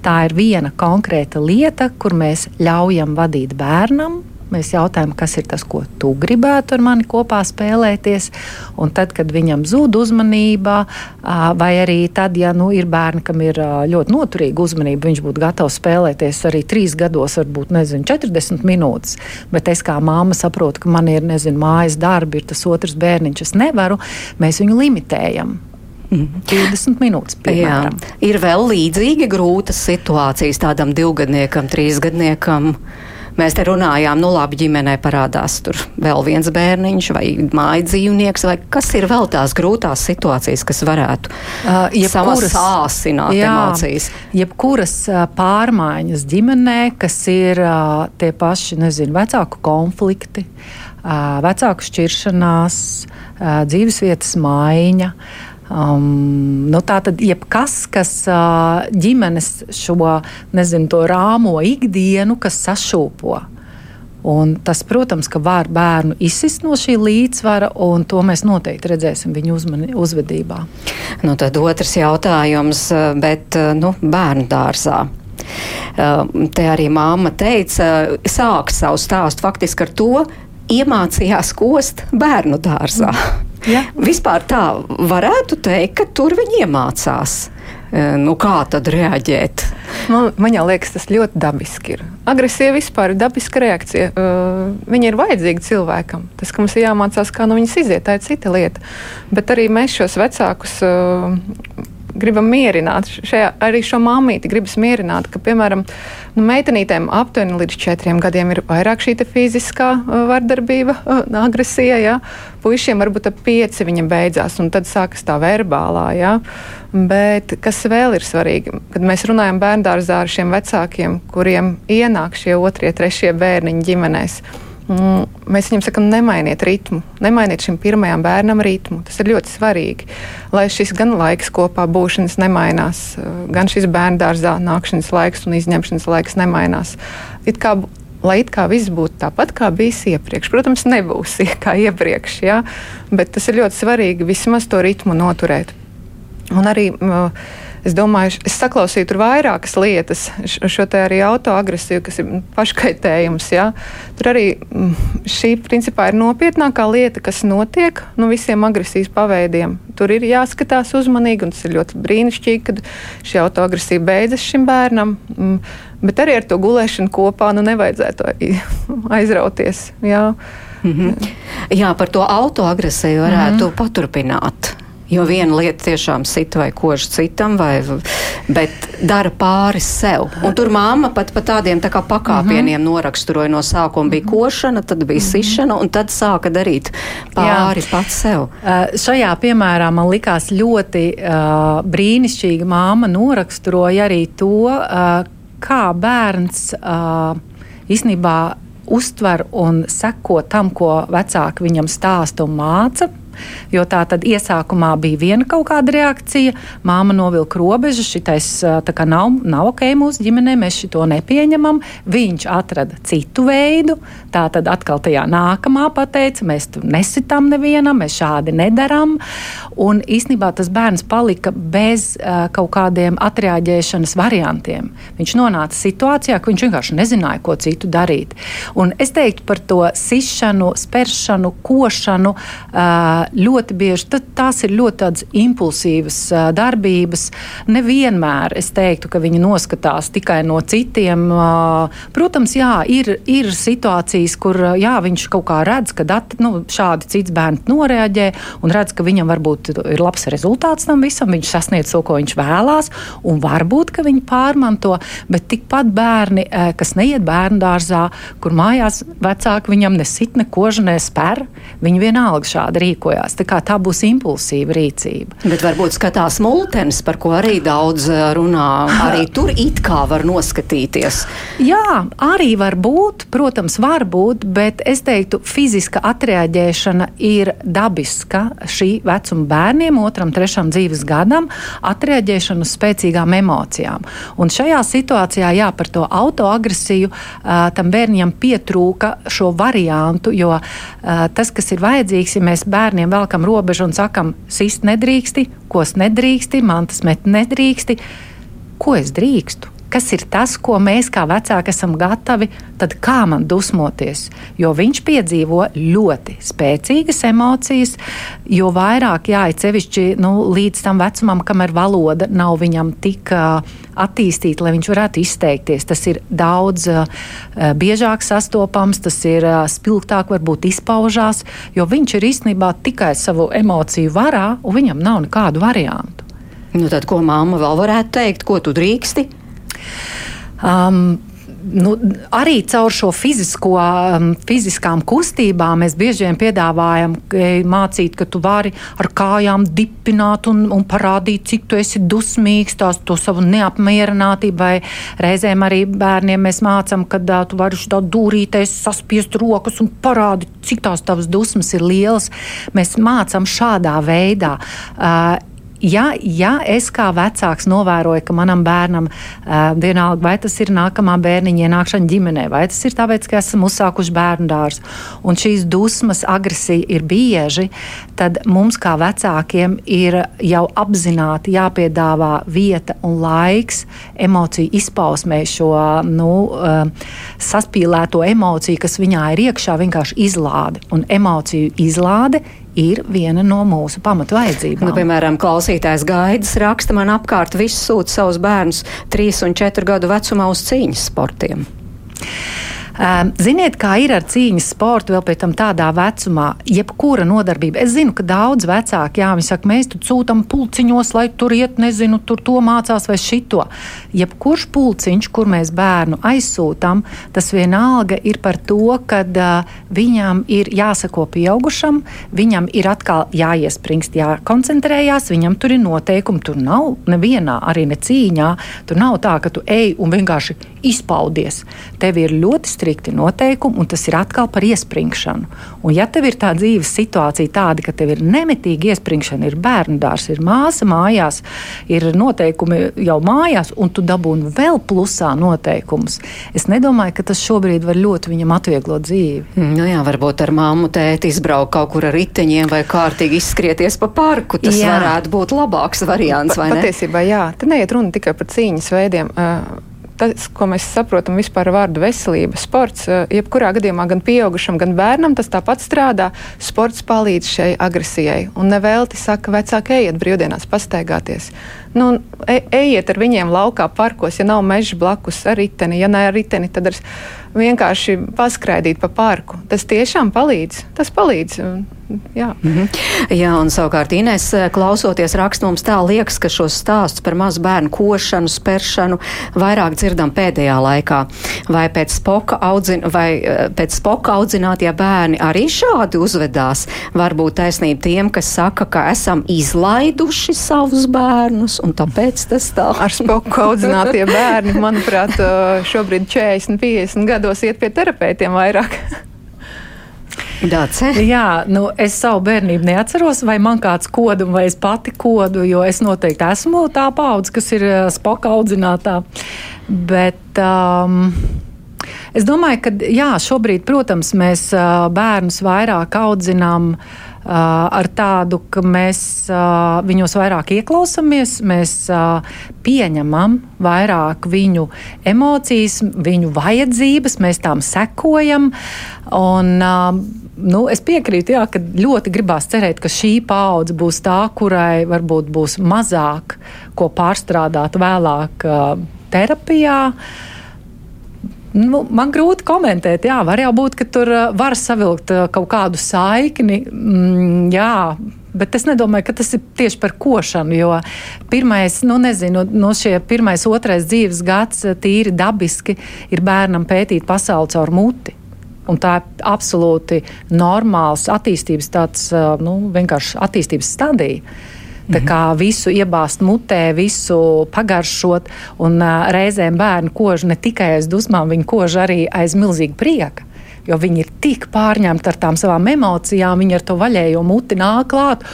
Tā ir viena konkrēta lieta, kur mēs ļaujam vadīt bērnam, Mēs jautājam, kas ir tas, ko tu gribētu ar mani kopā spēlēties. Un tad, kad viņam zūd uzmanība, vai arī tad, ja nu, ir bērni, kam ir ļoti noturīga uzmanība, viņš būtu gatavs spēlēties arī trīs gados, varbūt nezinu, 40 minūtes. Bet es kā māma saprotu, ka man ir nezinu, mājas darbi, ir tas otrs bērniņš, es nevaru. Mēs viņu limitējam. 20 mhm. minūtes. Piemēram. Jā. Ir vēl līdzīgi grūtas situācijas tādam divgadniekam, trīsgadniekam. Mēs te runājām, nu labi, ģimenē parādās tur vēl viens bērniņš vai māja dzīvnieks, vai kas ir vēl tās grūtās situācijas, kas varētu uh, jebkuras, sāsināt jā, emocijas. Jebkuras uh, pārmaiņas ģimenē, kas ir uh, tie paši, nezinu, vecāku konflikti, uh, vecāku šķiršanās, uh, dzīvesvietas maiņa. Uh, Um, nu, tā tad jebkas, kas uh, ģimenes šo nezinu, rāmo ikdienu, kas sašūpo. Un tas, protams, ka var bērnu izsist no šī līdzsvara, un to mēs noteikti redzēsim viņu uzmani, uzvedībā. Nu, tad otrs jautājums, bet nu, bērnu dārzā. Te arī māma teica, sāk savu stāstu faktiski ar to, iemācījās kost bērnu dārzā. Ja. Vispār tā varētu teikt, ka tur viņi iemācās. E, nu, kā tad reaģēt? Man, man liekas, tas ļoti dabiski ir. Agresija vispār ir dabiska reakcija. Uh, viņa ir vajadzīga cilvēkam. Tas, ka mums ir jāmācās, kā no viņas iziet, tā ir cita lieta. Bet arī mēs šos vecākus uh, gribam mierināt. Šajā, arī šo māmīti gribas mierināt, ka, piemēram, nu, meitenītēm aptuveni līdz četriem gadiem ir vairāk šī fiziskā vardarbība, agresija. Ja? Puisiem varbūt ap pieci viņa beidzās, un tad sākas tā verbālā. Ja? Bet kas vēl ir svarīgi, kad mēs runājam bērngārzā ar šiem vecākiem, kuriem ienāk šie otrie, trešie bērniņi ģimenēs mēs viņam sakām, nemainiet ritmu, nemainiet šim pirmajam bērnam ritmu. Tas ir ļoti svarīgi, lai šis gan laiks kopā būšanas nemainās, eh, gan šis bērngārzā nākšanas laiks un izņemšanas laiks nemainās. It kā, lai it kā viss būtu tāpat, kā bijis iepriekš. Protams, nebūs (laughs) kā iepriekš, ja? bet tas ir ļoti svarīgi vismaz to ritmu noturēt. Un arī uh, Es domāju, es saklausīju tur vairākas lietas, šo te arī autoagresiju, kas ir paškaitējums. Ja? Tur arī mm, šī principā ir nopietnākā lieta, kas notiek no nu, visiem agresijas paveidiem. Tur ir jāskatās uzmanīgi, un tas ir ļoti brīnišķīgi, kad šī autoagresija beidzas šim bērnam. Mm, bet arī ar to gulēšanu kopā nu, nevajadzētu (laughs) aizrauties. Jā. Mm -hmm. Jā, par to autoagresiju varētu mm -hmm. paturpināt. Jo viena lieta tiešām sit vai kož citam, vai, bet dara pāri sev. Un tur māma pat pa tādiem tā kā pakāpieniem mm -hmm. noraksturoja no sākuma bija košana, tad bija mm -hmm. sišana, un tad sāka darīt pāri Jā. pats sev. Uh, šajā piemērā man likās ļoti uh, brīnišķīgi māma noraksturoja arī to, uh, kā bērns uh, īstenībā uztver un seko tam, ko vecāki viņam stāsta un māca Jo tā tad iesākumā bija viena kaut kāda reakcija, māma novilka robežu, šitais nav, nav ok mūsu ģimenē, mēs šo nepieņemam. Viņš atrada citu veidu, tā tad atkal tajā nākamā pateica, mēs tur nesitām nevienam, mēs šādi nedaram. Un īsnībā tas bērns palika bez uh, kaut kādiem atreaģēšanas variantiem. Viņš nonāca situācijā, ka viņš vienkārši nezināja, ko citu darīt. Un es teiktu par to sišanu, spēršanu, košanu. Uh, ļoti bieži tās ir ļoti impulsīvas darbības. Nevienmēr es teiktu, ka viņi noskatās tikai no citiem. Protams, jā, ir, ir situācijas, kur jā, viņš kaut kā redz, ka dat, nu, šādi cits bērns noreaģē un redz, ka viņam varbūt ir labs rezultāts tam visam, viņš sasniedz to, ko viņš vēlās, un varbūt, ka viņi pārmanto, bet tikpat bērni, kas neiet bērnu dārzā, kur mājās vecāki viņam nesit neko, nespēr, viņi vienalga šādi rīkojās. Tā, tā būs impulsīva rīcība. Bet varbūt skatās multenis, par ko arī daudz runā. Arī (laughs) tur it kā var noskatīties. Jā, arī var būt, protams, var būt, bet es teiktu, fiziska atreaģēšana ir dabiska šī vecuma bērniem, otram, trešam dzīves gadam, atreaģēšana uz spēcīgām emocijām. Un šajā situācijā, jā, par to autoagresiju, tam bērniem pietrūka šo variantu, jo tas, kas ir vajadzīgs, ja mēs bērniem velkam robežu un sakam, sist nedrīksti, ko es nedrīksti, man tas met nedrīksti, ko es drīkstu kas ir tas, ko mēs kā vecāki esam gatavi, tad kā man dusmoties. Jo viņš piedzīvo ļoti spēcīgas emocijas, jo vairāk jāiecevišķi nu, līdz tam vecumam, kamēr valoda nav viņam tik attīstīta, lai viņš varētu izteikties. Tas ir daudz uh, biežāk sastopams, tas ir uh, spilgtāk, varbūt izpaužās, jo viņš ir īstenībā tikai savu emociju varā, un viņam nav nekādu variantu. Nu, tad, ko mamma vēl varētu teikt, ko tu drīksti? Um, nu, arī caur šo fizisko, um, fiziskām kustībām mēs bieži vien piedāvājam mācīt, ka tu vari ar kājām dipināt un, un parādīt, cik tu esi dusmīgs, tās to savu neapmierinātību. Vai reizēm arī bērniem mēs mācām, ka uh, tu vari šādā dūrīties, saspiest rokas un parādīt, cik tās tavas dusmas ir lielas. Mēs mācām šādā veidā. Uh, ja, ja es kā vecāks novēroju, ka manam bērnam uh, vienalga, vai tas ir nākamā bērniņa ienākšana ģimenē, vai tas ir tāpēc, ka esam uzsākuši bērnu dārzu, un šīs dusmas, agresija ir bieži, tad mums kā vecākiem ir jau apzināti jāpiedāvā vieta un laiks emociju izpausmē šo nu, uh, saspīlēto emociju, kas viņā ir iekšā, vienkārši izlāde. Un emociju izlāde ir viena no mūsu pamatu vajadzībām. Nu, piemēram, klausītājs gaidas raksta man apkārt, viss sūta savus bērnus 3 un 4 gadu vecumā uz cīņas sportiem. Ziniet, kā ir ar cīņas sportu, vēl pēc tam tādā vecumā, jebkura nodarbība. Es zinu, ka daudz vecāki, jā, viņi saka, mēs tur sūtām pulciņos, lai tur iet, nezinu, tur to mācās vai šito. Jebkurš pulciņš, kur mēs bērnu aizsūtām, tas vienalga ir par to, ka uh, viņam ir jāsako pieaugušam, viņam ir atkal jāiespringst, jākoncentrējās, viņam tur ir noteikumi, tur nav nevienā, arī ne cīņā, tur nav tā, ka tu ej un vienkārši izpaudies. Tev ir ļoti strikti strikti noteikumi, un tas ir atkal par iespringšanu. Un, ja tev ir tā dzīves situācija tāda, ka tev ir nemitīgi iespringšana, ir bērnu dārsts, ir māsa mājās, ir noteikumi jau mājās, un tu dabūni vēl plusā noteikumus, es nedomāju, ka tas šobrīd var ļoti viņam atvieglot dzīvi. Mm, nu jā, varbūt ar māmu tēti izbraukt kaut kur ar riteņiem vai kārtīgi izskrieties pa parku. Tas jā. varētu būt labāks variants, vai ne? Patiesībā jā, te neiet runa tikai par cīņas veidiem. Uh, tas, ko mēs saprotam vispār ar vārdu veselība, sports, eh, jebkurā gadījumā gan pieaugušam, gan bērnam tas tāpat strādā. Sports palīdz šai agresijai. Un nevelti saka, vecāki ejiet brīvdienās pastaigāties. Nu, e, ejiet ar viņiem laukā parkos, ja nav meža blakus ar riteni. Ja nē, ar riteni, tad ar vienkārši paskraidīt pa parku. Tas tiešām palīdz. Tas palīdz. Jā. Mm -hmm. Jā, un savukārt Inês klausoties rakstu mums tā liekas, ka šos stāstus par mazu bērnu košanu, speršanu vairāk dzirdam pēdējā laikā. Vai pēc spoka, audzin, vai eh, pēc spoka audzinātie bērni arī šādi uzvedās? Varbūt taisnība tiem, kas saka, ka esam izlaiduši savus bērnus, un tāpēc tas tā. Ar spoku audzinātie bērni, manuprāt, eh, šobrīd 40, 50 gados iet pie terapeitiem vairāk. (laughs) Dāce? Jā, nu, es savu bērnību neatceros, vai man kāds kodu, vai es pati kodu, jo es noteikti esmu tā paudze, kas ir uh, spoka audzinātā. Bet, um, Es domāju, ka jā, šobrīd, protams, mēs uh, bērnus vairāk audzinām uh, ar tādu, ka mēs viņos vairāk ieklausāmies, mēs pieņemam vairāk viņu emocijas, viņu vajadzības, mēs tām sekojam. Un, nu, es piekrītu, jā, ka ļoti gribās cerēt, ka šī paudze būs tā, kurai varbūt būs mazāk ko pārstrādāt vēlāk uh, terapijā. Nu, man grūti komentēt, jā, var jau būt, ka tur var savilkt kaut kādu saikni. Mm, jā, Bet es nedomāju, ka tas ir tieši par košanu, jo pirmais, nu nezinu, no šie pirmais, otrais dzīves gads tīri dabiski ir bērnam pētīt pasauli caur muti. Un tā ir absolūti normāls attīstības, tāds, nu, attīstības stadija. Tā kā visu iebāzt mutē, visu pagaršot, un uh, reizēm bērnu kož ne tikai aiz dusmām, viņi kož arī aiz milzīga prieka jo viņi ir tik pārņemti ar tām savām emocijām, viņi ar to vaļējo muti nāk klāt.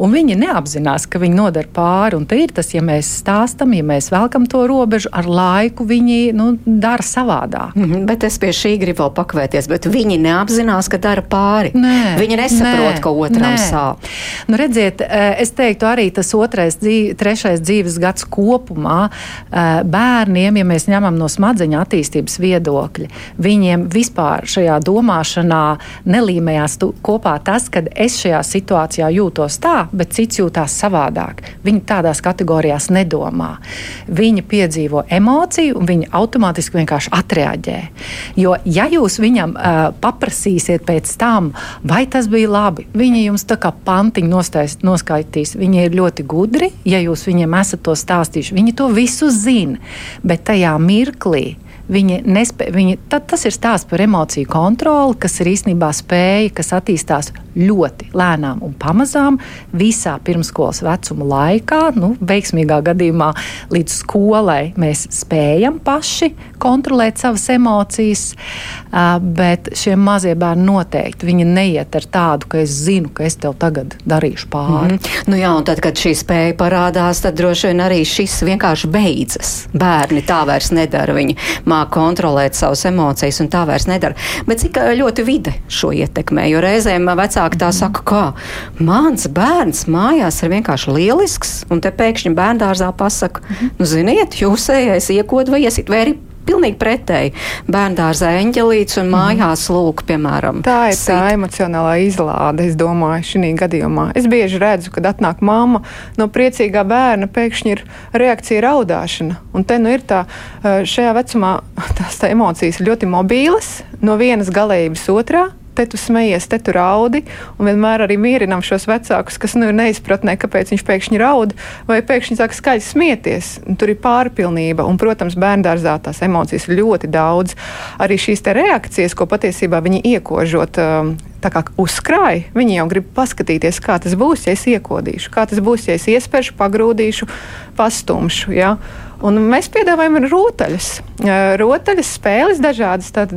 Un viņi neapzinās, ka viņi nodara pāri. Un ir tas, ja mēs stāstām, ja mēs velkam to robežu, ar laiku viņi nu, dara savādāk. Mm -hmm, bet es pie šī gribu vēl pakavēties. Bet viņi neapzinās, ka dara pāri. Nē, viņi nesaprot, nē, ka otram nē. sāp. Nu, redziet, eh, es teiktu, arī tas otrais, dzīve, trešais dzīves gads kopumā eh, bērniem, ja mēs ņemam no smadzeņu attīstības viedokļa, viņiem vispār šajā domāšanā nelīmējās kopā tas, ka es šajā situācijā jūtos tā, bet cits jūtās savādāk. Viņi tādās kategorijās nedomā. Viņi piedzīvo emociju, un viņi automātiski vienkārši atreaģē. Jo, ja jūs viņam uh, paprasīsiet pēc tam, vai tas bija labi, viņi jums tā kā pantiņu nostais, noskaitīs. Viņi ir ļoti gudri, ja jūs viņiem esat to stāstījuši. Viņi to visu zina, bet tajā mirklī Viņi nespēja, viņi, tad, tas ir stāsts par emociju kontroli, kas ir īstenībā spēja, kas attīstās ļoti lēnām un pamazām visā pirmskolas vecuma laikā. Nu, veiksmīgā gadījumā līdz skolai mēs spējam paši kontrolēt savas emocijas, bet šie mazie bērni noteikti viņi neiet ar tādu, ka es zinu, ka es tev tagad darīšu pāri. Mm -hmm. nu jā, un tad, kad šī spēja parādās, tad droši vien arī šis vienkārši beidzas. Bērni tā vairs nedara. Viņi māk kontrolēt savas emocijas, un tā vairs nedara. Bet cik ļoti vide šo ietekmē? Jo reizēm vecāki tā saka, kā mans bērns mājās ir vienkārši lielisks, un te pēkšņi bērngārzā pasaka, nu, ziniet, jūsējais iekod vai iesit, vai arī pilnīgi pretēji. Bērngārzā eņģelīts un mājās lūk, piemēram. Tā ir sit. tā emocionālā izlāde, es domāju, šī gadījumā. Es bieži redzu, kad atnāk mamma no priecīgā bērna, pēkšņi ir reakcija raudāšana. Un te nu ir tā, šajā vecumā (laughs) tās tā emocijas ļoti mobīlas, no vienas galējības otrā te tu smejies, te tu raudi, un vienmēr arī mierinām šos vecākus, kas nu, ir neizpratnē, kāpēc viņš pēkšņi raud, vai pēkšņi sāk skaļi smieties. Tur ir pārpilnība, un, protams, bērngārzā tās emocijas ir ļoti daudz. Arī šīs reakcijas, ko patiesībā viņi iekožot. Um, tā kā uzkrāja, viņi jau grib paskatīties, kā tas būs, ja es iekodīšu, kā tas būs, ja es iespēšu, pagrūdīšu, pastumšu. Ja? Un mēs piedāvājam rotaļas, rotaļas spēles dažādas. Tad,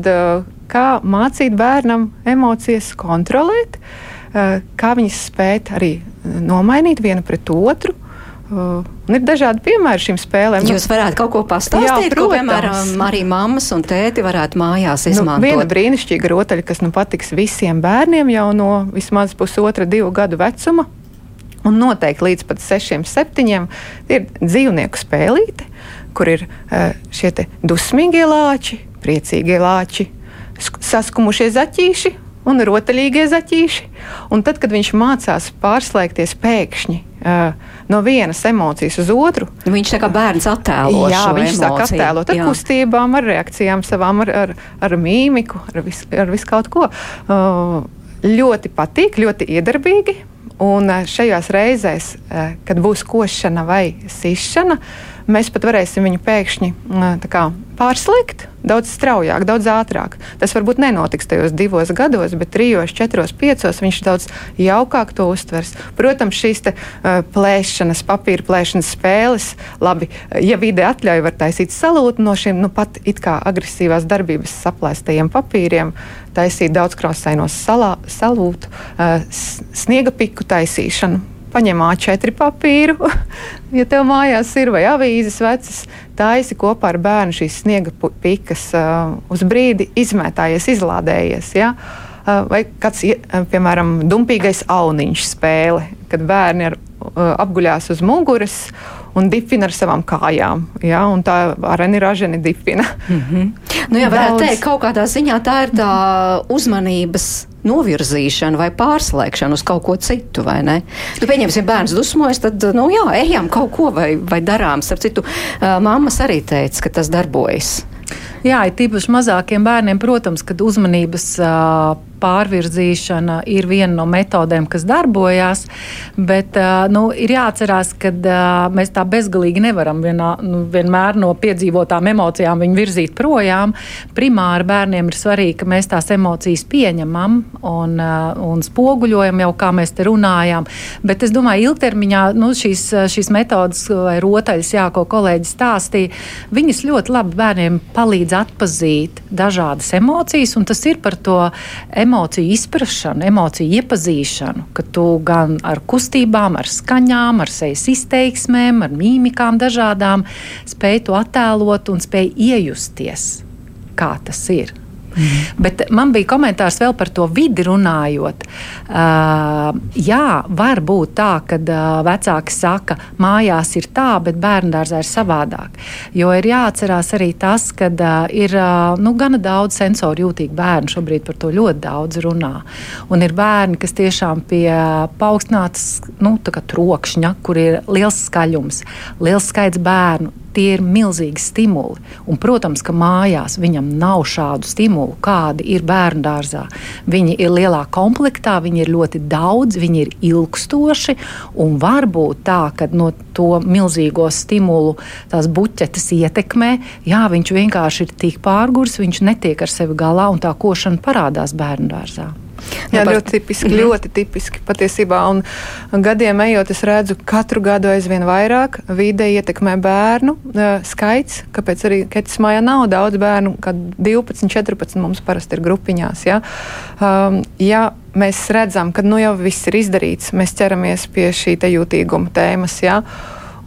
kā mācīt bērnam emocijas kontrolēt, kā viņas spēt arī nomainīt vienu pret otru. Uh, ir dažādi piemēri šīm spēlēm. Jūs varētu kaut ko pastāstīt, Jā, ko, piemēram, arī mammas un tēti varētu mājās nu, izmantot. Nu, viena brīnišķīga rotaļa, kas nu patiks visiem bērniem jau no vismaz pusotra, divu gadu vecuma. Un noteikti līdz pat sešiem, septiņiem ir dzīvnieku spēlīte, kur ir uh, šie dusmīgie lāči, priecīgie lāči, saskumušie zaķīši un rotaļīgie zaķīši. Un tad, kad viņš mācās pārslēgties pēkšņi uh, no vienas emocijas uz otru, viņš tā kā bērns attēlo. Jā, viņš emociju. sāk attēlot ar jā. kustībām, ar reakcijām savām, ar, ar, ar mīmiku, ar visu vis kaut ko. Uh, ļoti patīk, ļoti iedarbīgi. Un šajās reizēs, kad būs košana vai sišana, mēs pat varēsim viņu pēkšņi kā, pārslikt daudz straujāk, daudz ātrāk. Tas varbūt nenotiks tajos divos gados, bet trijos, četros, piecos viņš daudz jaukāk to uztvers. Protams, šīs te, uh, plēšanas, papīra plēšanas spēles, labi, ja vide atļauj, var taisīt salūtu no šiem nu, pat it kā agresīvās darbības saplēstajiem papīriem, taisīt daudzkrāsainos salūtu, uh, sniega piku taisīšanu paņem A4 papīru, (laughs) ja tev mājās ir vai avīzes vecas, taisi kopā ar bērnu šīs sniega pikas uh, uz brīdi izmētājies, izlādējies. Ja? Uh, vai kāds, uh, piemēram, dumpīgais auniņš spēle, kad bērni ar, uh, apguļās uz muguras un dipina ar savām kājām. Ja? Un tā areni raženi dipina. Mm -hmm. nu, jā, varētu Daudz. teikt, kaut kādā ziņā tā ir tā uzmanības novirzīšana vai pārslēgšana uz kaut ko citu, vai ne? Nu, pieņemsim, bērns dusmojas, tad, nu jā, ejam kaut ko vai, vai darām. Starp citu, uh, mammas arī teica, ka tas darbojas. Jā, ir tīpaši mazākiem bērniem, protams, kad uzmanības pārvirzīšana ir viena no metodēm, kas darbojās, bet nu, ir jāatcerās, ka mēs tā bezgalīgi nevaram vienā, nu, vienmēr no piedzīvotām emocijām viņu virzīt projām. Primāri bērniem ir svarīgi, ka mēs tās emocijas pieņemam un, un spoguļojam jau, kā mēs te runājām. Bet es domāju, ilgtermiņā nu, šīs, šīs metodas vai rotaļas, jā, ko kolēģis stāstīja, viņas ļoti labi bērniem palīdz atpazīt dažādas emocijas, un tas ir par to emociju izpratšanu, emociju iepazīšanu, ka tu gan ar kustībām, ar skaņām, ar sejas izteiksmēm, ar mīmikām dažādām spēj to attēlot un spēj iejusties, kā tas ir. Mm. Bet man bija komentārs vēl par to vidi runājot. Uh, jā, var būt tā, ka uh, vecāki saka, mājās ir tā, bet bērnu dārzā ir savādāk. Jo ir jāatcerās arī tas, ka uh, ir uh, nu, gana daudz sensoru jūtīgu bērnu. Šobrīd par to ļoti daudz runā. Un ir bērni, kas tiešām pie paaugstinātas nu, trokšņa, kur ir liels skaļums, liels skaits bērnu tie ir milzīgi stimuli. Un, protams, ka mājās viņam nav šādu stimulu, kādi ir bērnu dārzā. Viņi ir lielā komplektā, viņi ir ļoti daudz, viņi ir ilgstoši. Un var būt tā, ka no to milzīgo stimulu tās buķetes ietekmē, jā, viņš vienkārši ir tik pārgurs, viņš netiek ar sevi galā un tā košana parādās bērnu dārzā. Jā, nu, ļoti tipiski, mm ļoti tipiski patiesībā. Un gadiem ejot, es redzu, katru gadu aizvien vairāk vide ietekmē bērnu uh, skaits. Kāpēc arī Ketis mājā nav daudz bērnu, kad 12, 14 mums parasti ir grupiņās. Ja? Um, ja mēs redzam, ka nu jau viss ir izdarīts, mēs ķeramies pie šī jūtīguma tēmas. Ja?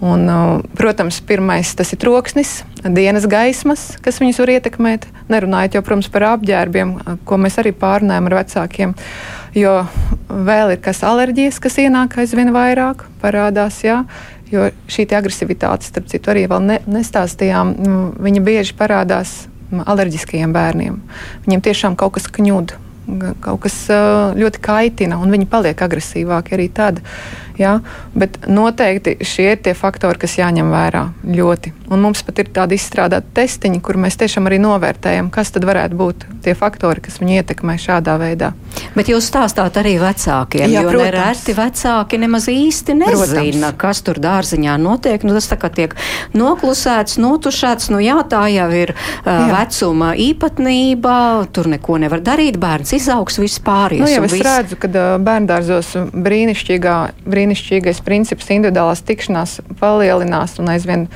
Un, uh, protams, pirmais tas ir troksnis, dienas gaismas, kas viņus var ietekmēt. Nerunājot jau, protams, par apģērbiem, uh, ko mēs arī pārnājam ar vecākiem. Jo vēl ir kas alerģijas, kas ienāk aizvien vairāk, parādās. Jā. Jo šī agresivitāte, starp citu, arī vēl ne, nestāstījām, mm, viņa bieži parādās alerģiskajiem bērniem. Viņiem tiešām kaut kas kņūda, kaut kas uh, ļoti kaitina, un viņi paliek agresīvāki arī tad. Ja? Bet noteikti šie ir tie faktori, kas jāņem vērā ļoti. Un mums pat ir tādi izstrādāti testiņi, kur mēs tiešām arī novērtējam, kas tad varētu būt tie faktori, kas viņu ietekmē šādā veidā. Bet jūs stāstāt arī vecākiem, Jā, jo nereti vecāki nemaz īsti nezina, protams. kas tur dārziņā notiek. Nu, tas tā kā tiek noklusēts, notušēts, nu jā, tā jau ir uh, jā. vecuma īpatnība, tur neko nevar darīt, bērns izaugs vispār. Nu, jā, es viss... redzu, ka uh, bērndārzos brīnišķīgā, brīnišķīgā brīnišķīgais princips individuālās tikšanās palielinās un aizvien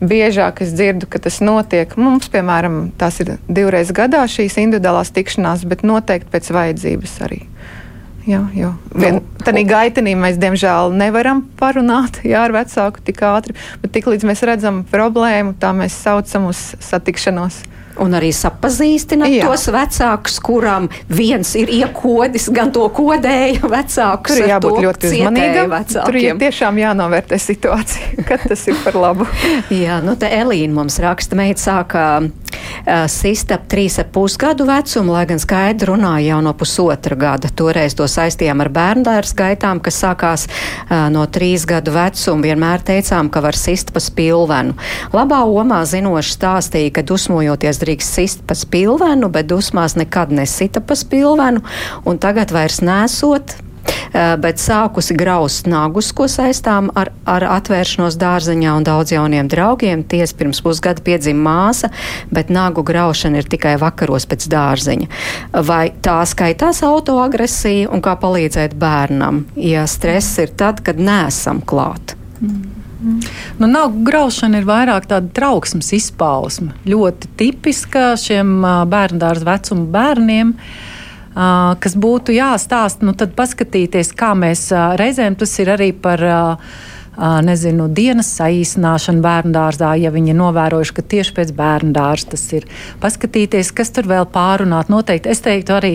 biežāk es dzirdu, ka tas notiek. Mums, piemēram, tās ir divreiz gadā šīs individuālās tikšanās, bet noteikti pēc vajadzības arī. Jā, jo vien, nu, tādā gaitenī mēs, diemžēl, nevaram parunāt (laughs) jā, ar vecāku tik ātri, bet tiklīdz mēs redzam problēmu, tā mēs saucam uz satikšanos. Un arī sapazīstināt Jā. tos vecākus, kurām viens ir iekodis, gan to kodēja vecākus. Tur jābūt ļoti uzmanīgam. Tur ir tiešām jānovērtē situācija, (laughs) kad tas ir par labu. (laughs) Jā, nu te Elīna mums raksta, meita sāka uh, sist ap trīs ap pusgadu vecumu, lai gan skaidri runāja jau no pusotra gada. Toreiz to saistījām ar bērndārs gaitām, kas sākās uh, no trīs gadu vecuma. Vienmēr teicām, ka var sist pa spilvenu. Labā omā zinoši stāstīja, ka dusmojoties drīkst sist pa spilvenu, bet dusmās nekad nesita pa spilvenu, un tagad vairs nesot bet sākusi graust nagus, ko saistām ar, ar atvēršanos dārziņā un daudz jauniem draugiem. Ties pirms pusgada piedzima māsa, bet nagu graušana ir tikai vakaros pēc dārziņa. Vai tā skaitās autoagresija un kā palīdzēt bērnam, ja stress ir tad, kad nesam klāt? Mm. Nu, nav graušana ir vairāk tāda trauksmes izpausme. Ļoti tipiska šiem bērnu dārza vecuma bērniem. Uh, kas būtu jāstāsta, nu tad paskatīties, kā mēs uh, reizēm tas ir arī par uh, nezinu, dienas saīsināšanu bērnu dārzā, ja viņi ir novērojuši, ka tieši pēc bērnu dārza tas ir. Paskatīties, kas tur vēl pārunāt. Noteikti es teiktu arī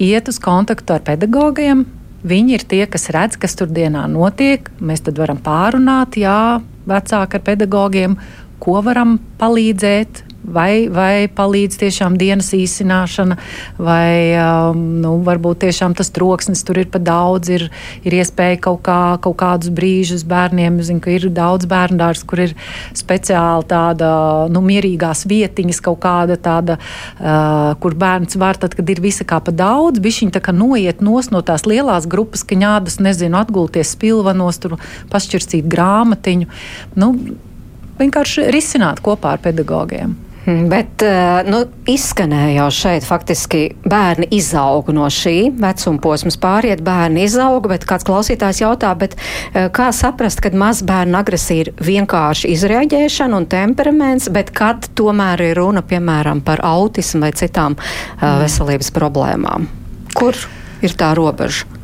iet uz kontaktu ar pedagogiem, Viņi ir tie, kas redz, kas tur dienā notiek. Mēs tad varam pārunāt, jā, vecāki ar pedagogiem, ko varam palīdzēt, Vai, vai palīdz tiešām dienas īsināšana, vai um, nu, varbūt tiešām tas troksnis tur ir pa daudz, ir, ir iespēja kaut, kā, kaut kādus brīžus bērniem. Es zinu, ka ir daudz bērnu dārza, kur ir speciāli tāda nu, mierīgās vietiņas, kaut kāda tāda, uh, kur bērns var, tad, kad ir visa kā pa daudz, bišķiņ tā kā noiet nos no tās lielās grupas, ka ņādas, nezinu, atgulties spilvanos, tur pašķirstīt grāmatiņu. Nu, vienkārši risināt kopā ar pedagogiem. Hmm, bet eh, nu, izskanēja jau šeit, faktiski bērni izaug no šī vecuma posmas, pāriet bērni izaug, bet kāds klausītājs jautā, bet eh, kā saprast, kad mazbērnu agresija ir vienkārši izrēģēšana un temperaments, bet kad tomēr ir runa, piemēram, par autismu vai citām uh, veselības problēmām? Kur ir tā robeža?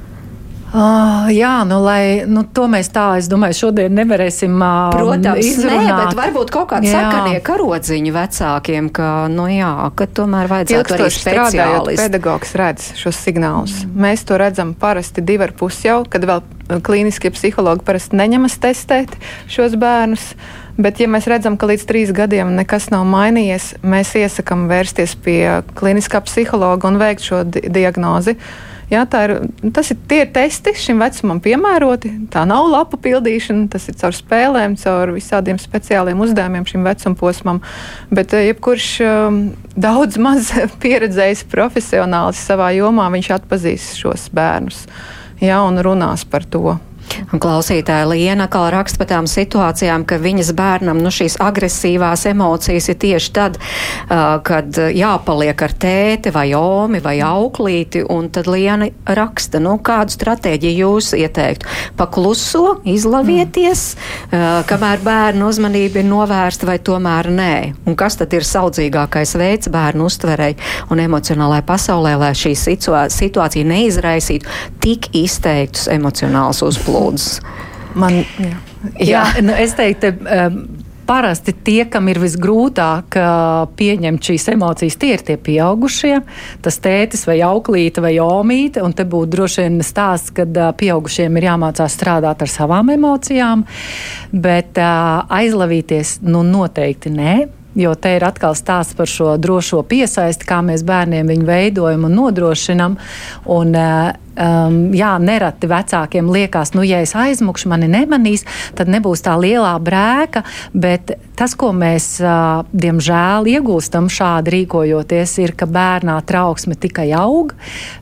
Uh, jā, nu, lai, nu, to mēs tā, es domāju, šodien nevarēsim uh, Protams, izrunāt. nē, bet varbūt kaut kādi sakanie karodziņi vecākiem, ka, nu jā, ka tomēr vajadzētu arī speciālisti. Pedagogs redz šos signālus. Mm. Mēs to redzam parasti divi ar pus jau, kad vēl klīniskie psihologi parasti neņemas testēt šos bērnus. Bet, ja mēs redzam, ka līdz trīs gadiem nekas nav mainījies, mēs iesakām vērsties pie kliniskā psihologa un veikt šo di diagnozi. Jā, ir, tas ir tie testi šim vecumam piemēroti. Tā nav lapu pildīšana, tas ir caur spēlēm, caur visādiem speciāliem uzdevumiem šim vecumposmam. Bet eh, jebkurš um, daudz (laughs) maz pieredzējis profesionālis savā jomā, viņš atpazīs šos bērnus jā, un runās par to. Klausītāja Liena Kala raksta par tām situācijām, ka viņas bērnam nu, šīs agresīvās emocijas ir tieši tad, uh, kad jāpaliek ar tēti vai omi vai auklīti, un tad Liena raksta, nu, kādu stratēģiju jūs ieteiktu? Pakluso, izlavieties, mm. uh, kamēr bērnu uzmanība ir novērsta vai tomēr nē? Un kas tad ir saudzīgākais veids bērnu uztverei un emocionālajai pasaulē, lai šī situācija neizraisītu tik izteiktus emocionālus uzplūdus? Lūdzu. Man, jā. Jā, nu, es teiktu, um, parasti tie, kam ir visgrūtāk uh, pieņemt šīs emocijas, tie ir tie pieaugušie. Tas tētis vai auklīte vai omīte, un te būtu droši vien stāsts, ka uh, pieaugušiem ir jāmācās strādāt ar savām emocijām, bet uh, aizlavīties nu noteikti nē. Jo te ir atkal stāsts par šo drošo piesaisti, kā mēs bērniem viņu veidojam un nodrošinam. Un, uh, um, jā, nereti vecākiem liekas, nu, ja es aizmukšu, mani nemanīs, tad nebūs tā lielā brēka. Bet tas, ko mēs, uh, diemžēl, iegūstam šādi rīkojoties, ir, ka bērnā trauksme tikai aug.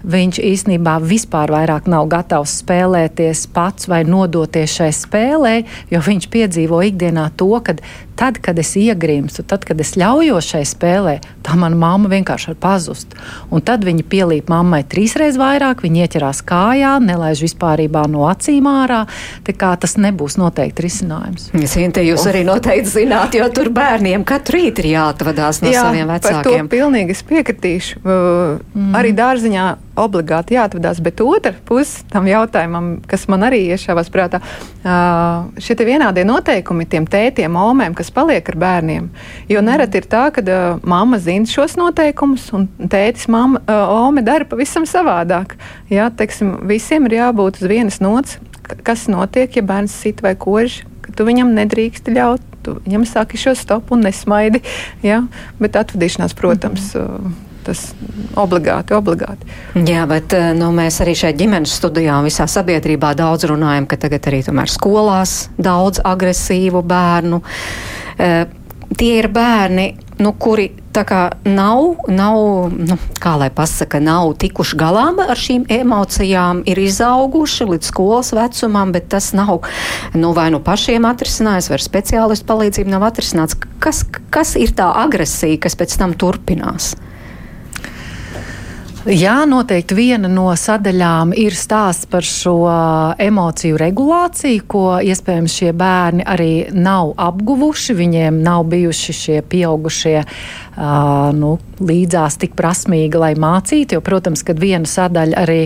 Viņš īstenībā vispār vairs nav gatavs spēlēties pats vai nodoties šai spēlē, jo viņš piedzīvo ikdienā to, ka tad, kad es iegrimstu, tad, kad es ļaujos šai spēlē, tā mana mamma vienkārši var pazust. Un tad viņa pielīp mammai trīsreiz vairāk, viņa ieķerās ķerās kājā, nelaiž vispārībā no acīm ārā. Tas nebūs noteikti risinājums. Sinte, jūs arī noteikti zināt, jo tur bērniem katru rītu ir jāatvadās no Jā, saviem vecākiem. To pilnīgi es piekritīšu. Mm. Arī dārziņā obligāti jāatvadās, bet otra puse tam jautājumam, kas man arī iešāvās prātā, šie vienādie noteikumi tiem tētiem, omēm, kas paliek ar bērniem. Jo nereti ir tā, ka mamma zina šos noteikumus, un tētis, mamma, ome dara pavisam savādāk. Jā, teiksim, visiem ir jābūt uz vienas nots, kas notiek, ja bērns sit vai kož, ka tu viņam nedrīkst ļaut. Tu viņam saki šo stopu un nesmaidi. Ja? Bet atvadīšanās, protams, mm -hmm tas obligāti, obligāti. Jā, bet nu, mēs arī šeit ģimenes studijā un visā sabiedrībā daudz runājam, ka tagad arī tomēr skolās daudz agresīvu bērnu. Uh, tie ir bērni, nu, kuri nav, nav nu, kā lai pasaka, nav tikuši galā ar šīm emocijām, ir izauguši līdz skolas vecumam, bet tas nav nu, vai nu pašiem atrisinājis, vai ar speciālistu palīdzību nav atrisināts. Kas, kas ir tā agresija, kas pēc tam turpinās? Jā, noteikti viena no sadaļām ir stāsts par šo emociju regulāciju, ko iespējams šie bērni arī nav apguvuši. Viņiem nav bijuši šie pieaugušie uh, nu, līdzās tik prasmīgi, lai mācītu. Jo, protams, kad viena sadaļa arī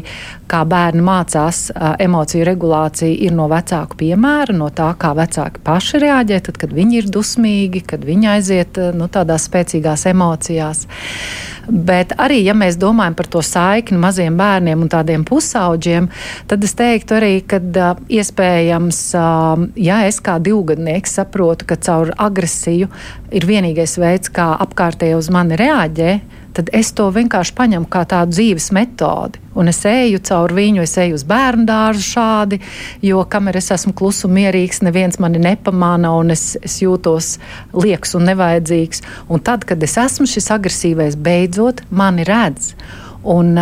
kā bērni mācās uh, emociju regulāciju, ir no vecāku piemēra, no tā, kā vecāki paši reaģē, tad, kad viņi ir dusmīgi, kad viņi aiziet uh, nu, tādās spēcīgās emocijās. Bet arī, ja mēs domājam par to saikni maziem bērniem un tādiem pusauģiem, tad es teiktu arī, ka iespējams, ja es kā divgadnieks saprotu, ka caur agresiju ir vienīgais veids, kā apkārtēji uz mani reaģē, tad es to vienkārši paņemu kā tādu dzīves metodi. Un es eju cauri viņu, es eju uz bērnu dārzu šādi, jo kamēr es esmu kluss un mierīgs, neviens mani nepamāna, un es, es jūtos lieks un nevajadzīgs. Un tad, kad es esmu šis agresīvais, beidzot mani redz. Un,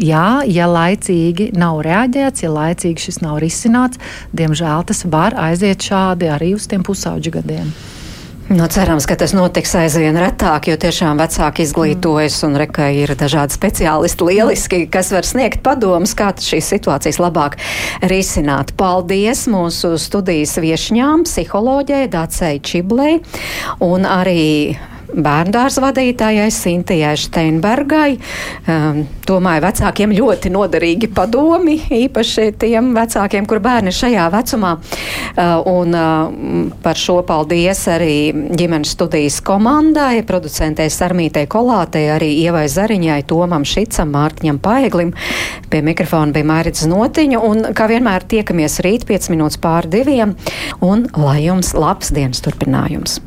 jā, ja laicīgi nav reaģēts, ja laicīgi šis nav risināts, diemžēl tas var aiziet šādi arī uz tiem pusauģu gadiem. Nu, cerams, ka tas notiks aizvien retāk, jo tiešām vecāki izglītojas un reka ir dažādi speciālisti lieliski, kas var sniegt padomus, kā šīs situācijas labāk risināt. Paldies mūsu studijas viešņām, psiholoģijai Dācei Čiblei un arī bērndārza vadītājai Sintijai Steinbergai. Um, domāju, vecākiem ļoti noderīgi padomi, īpaši tiem vecākiem, kur bērni šajā vecumā. Uh, un uh, par šo paldies arī ģimenes studijas komandai, producentei Sarmītei Kolātei, arī Ievai Zariņai, Tomam Šicam, Mārtiņam Paeglim. Pie mikrofona bija Mērits Notiņa un, kā vienmēr, tiekamies rīt 5 minūtes pār diviem un lai jums labs dienas turpinājums!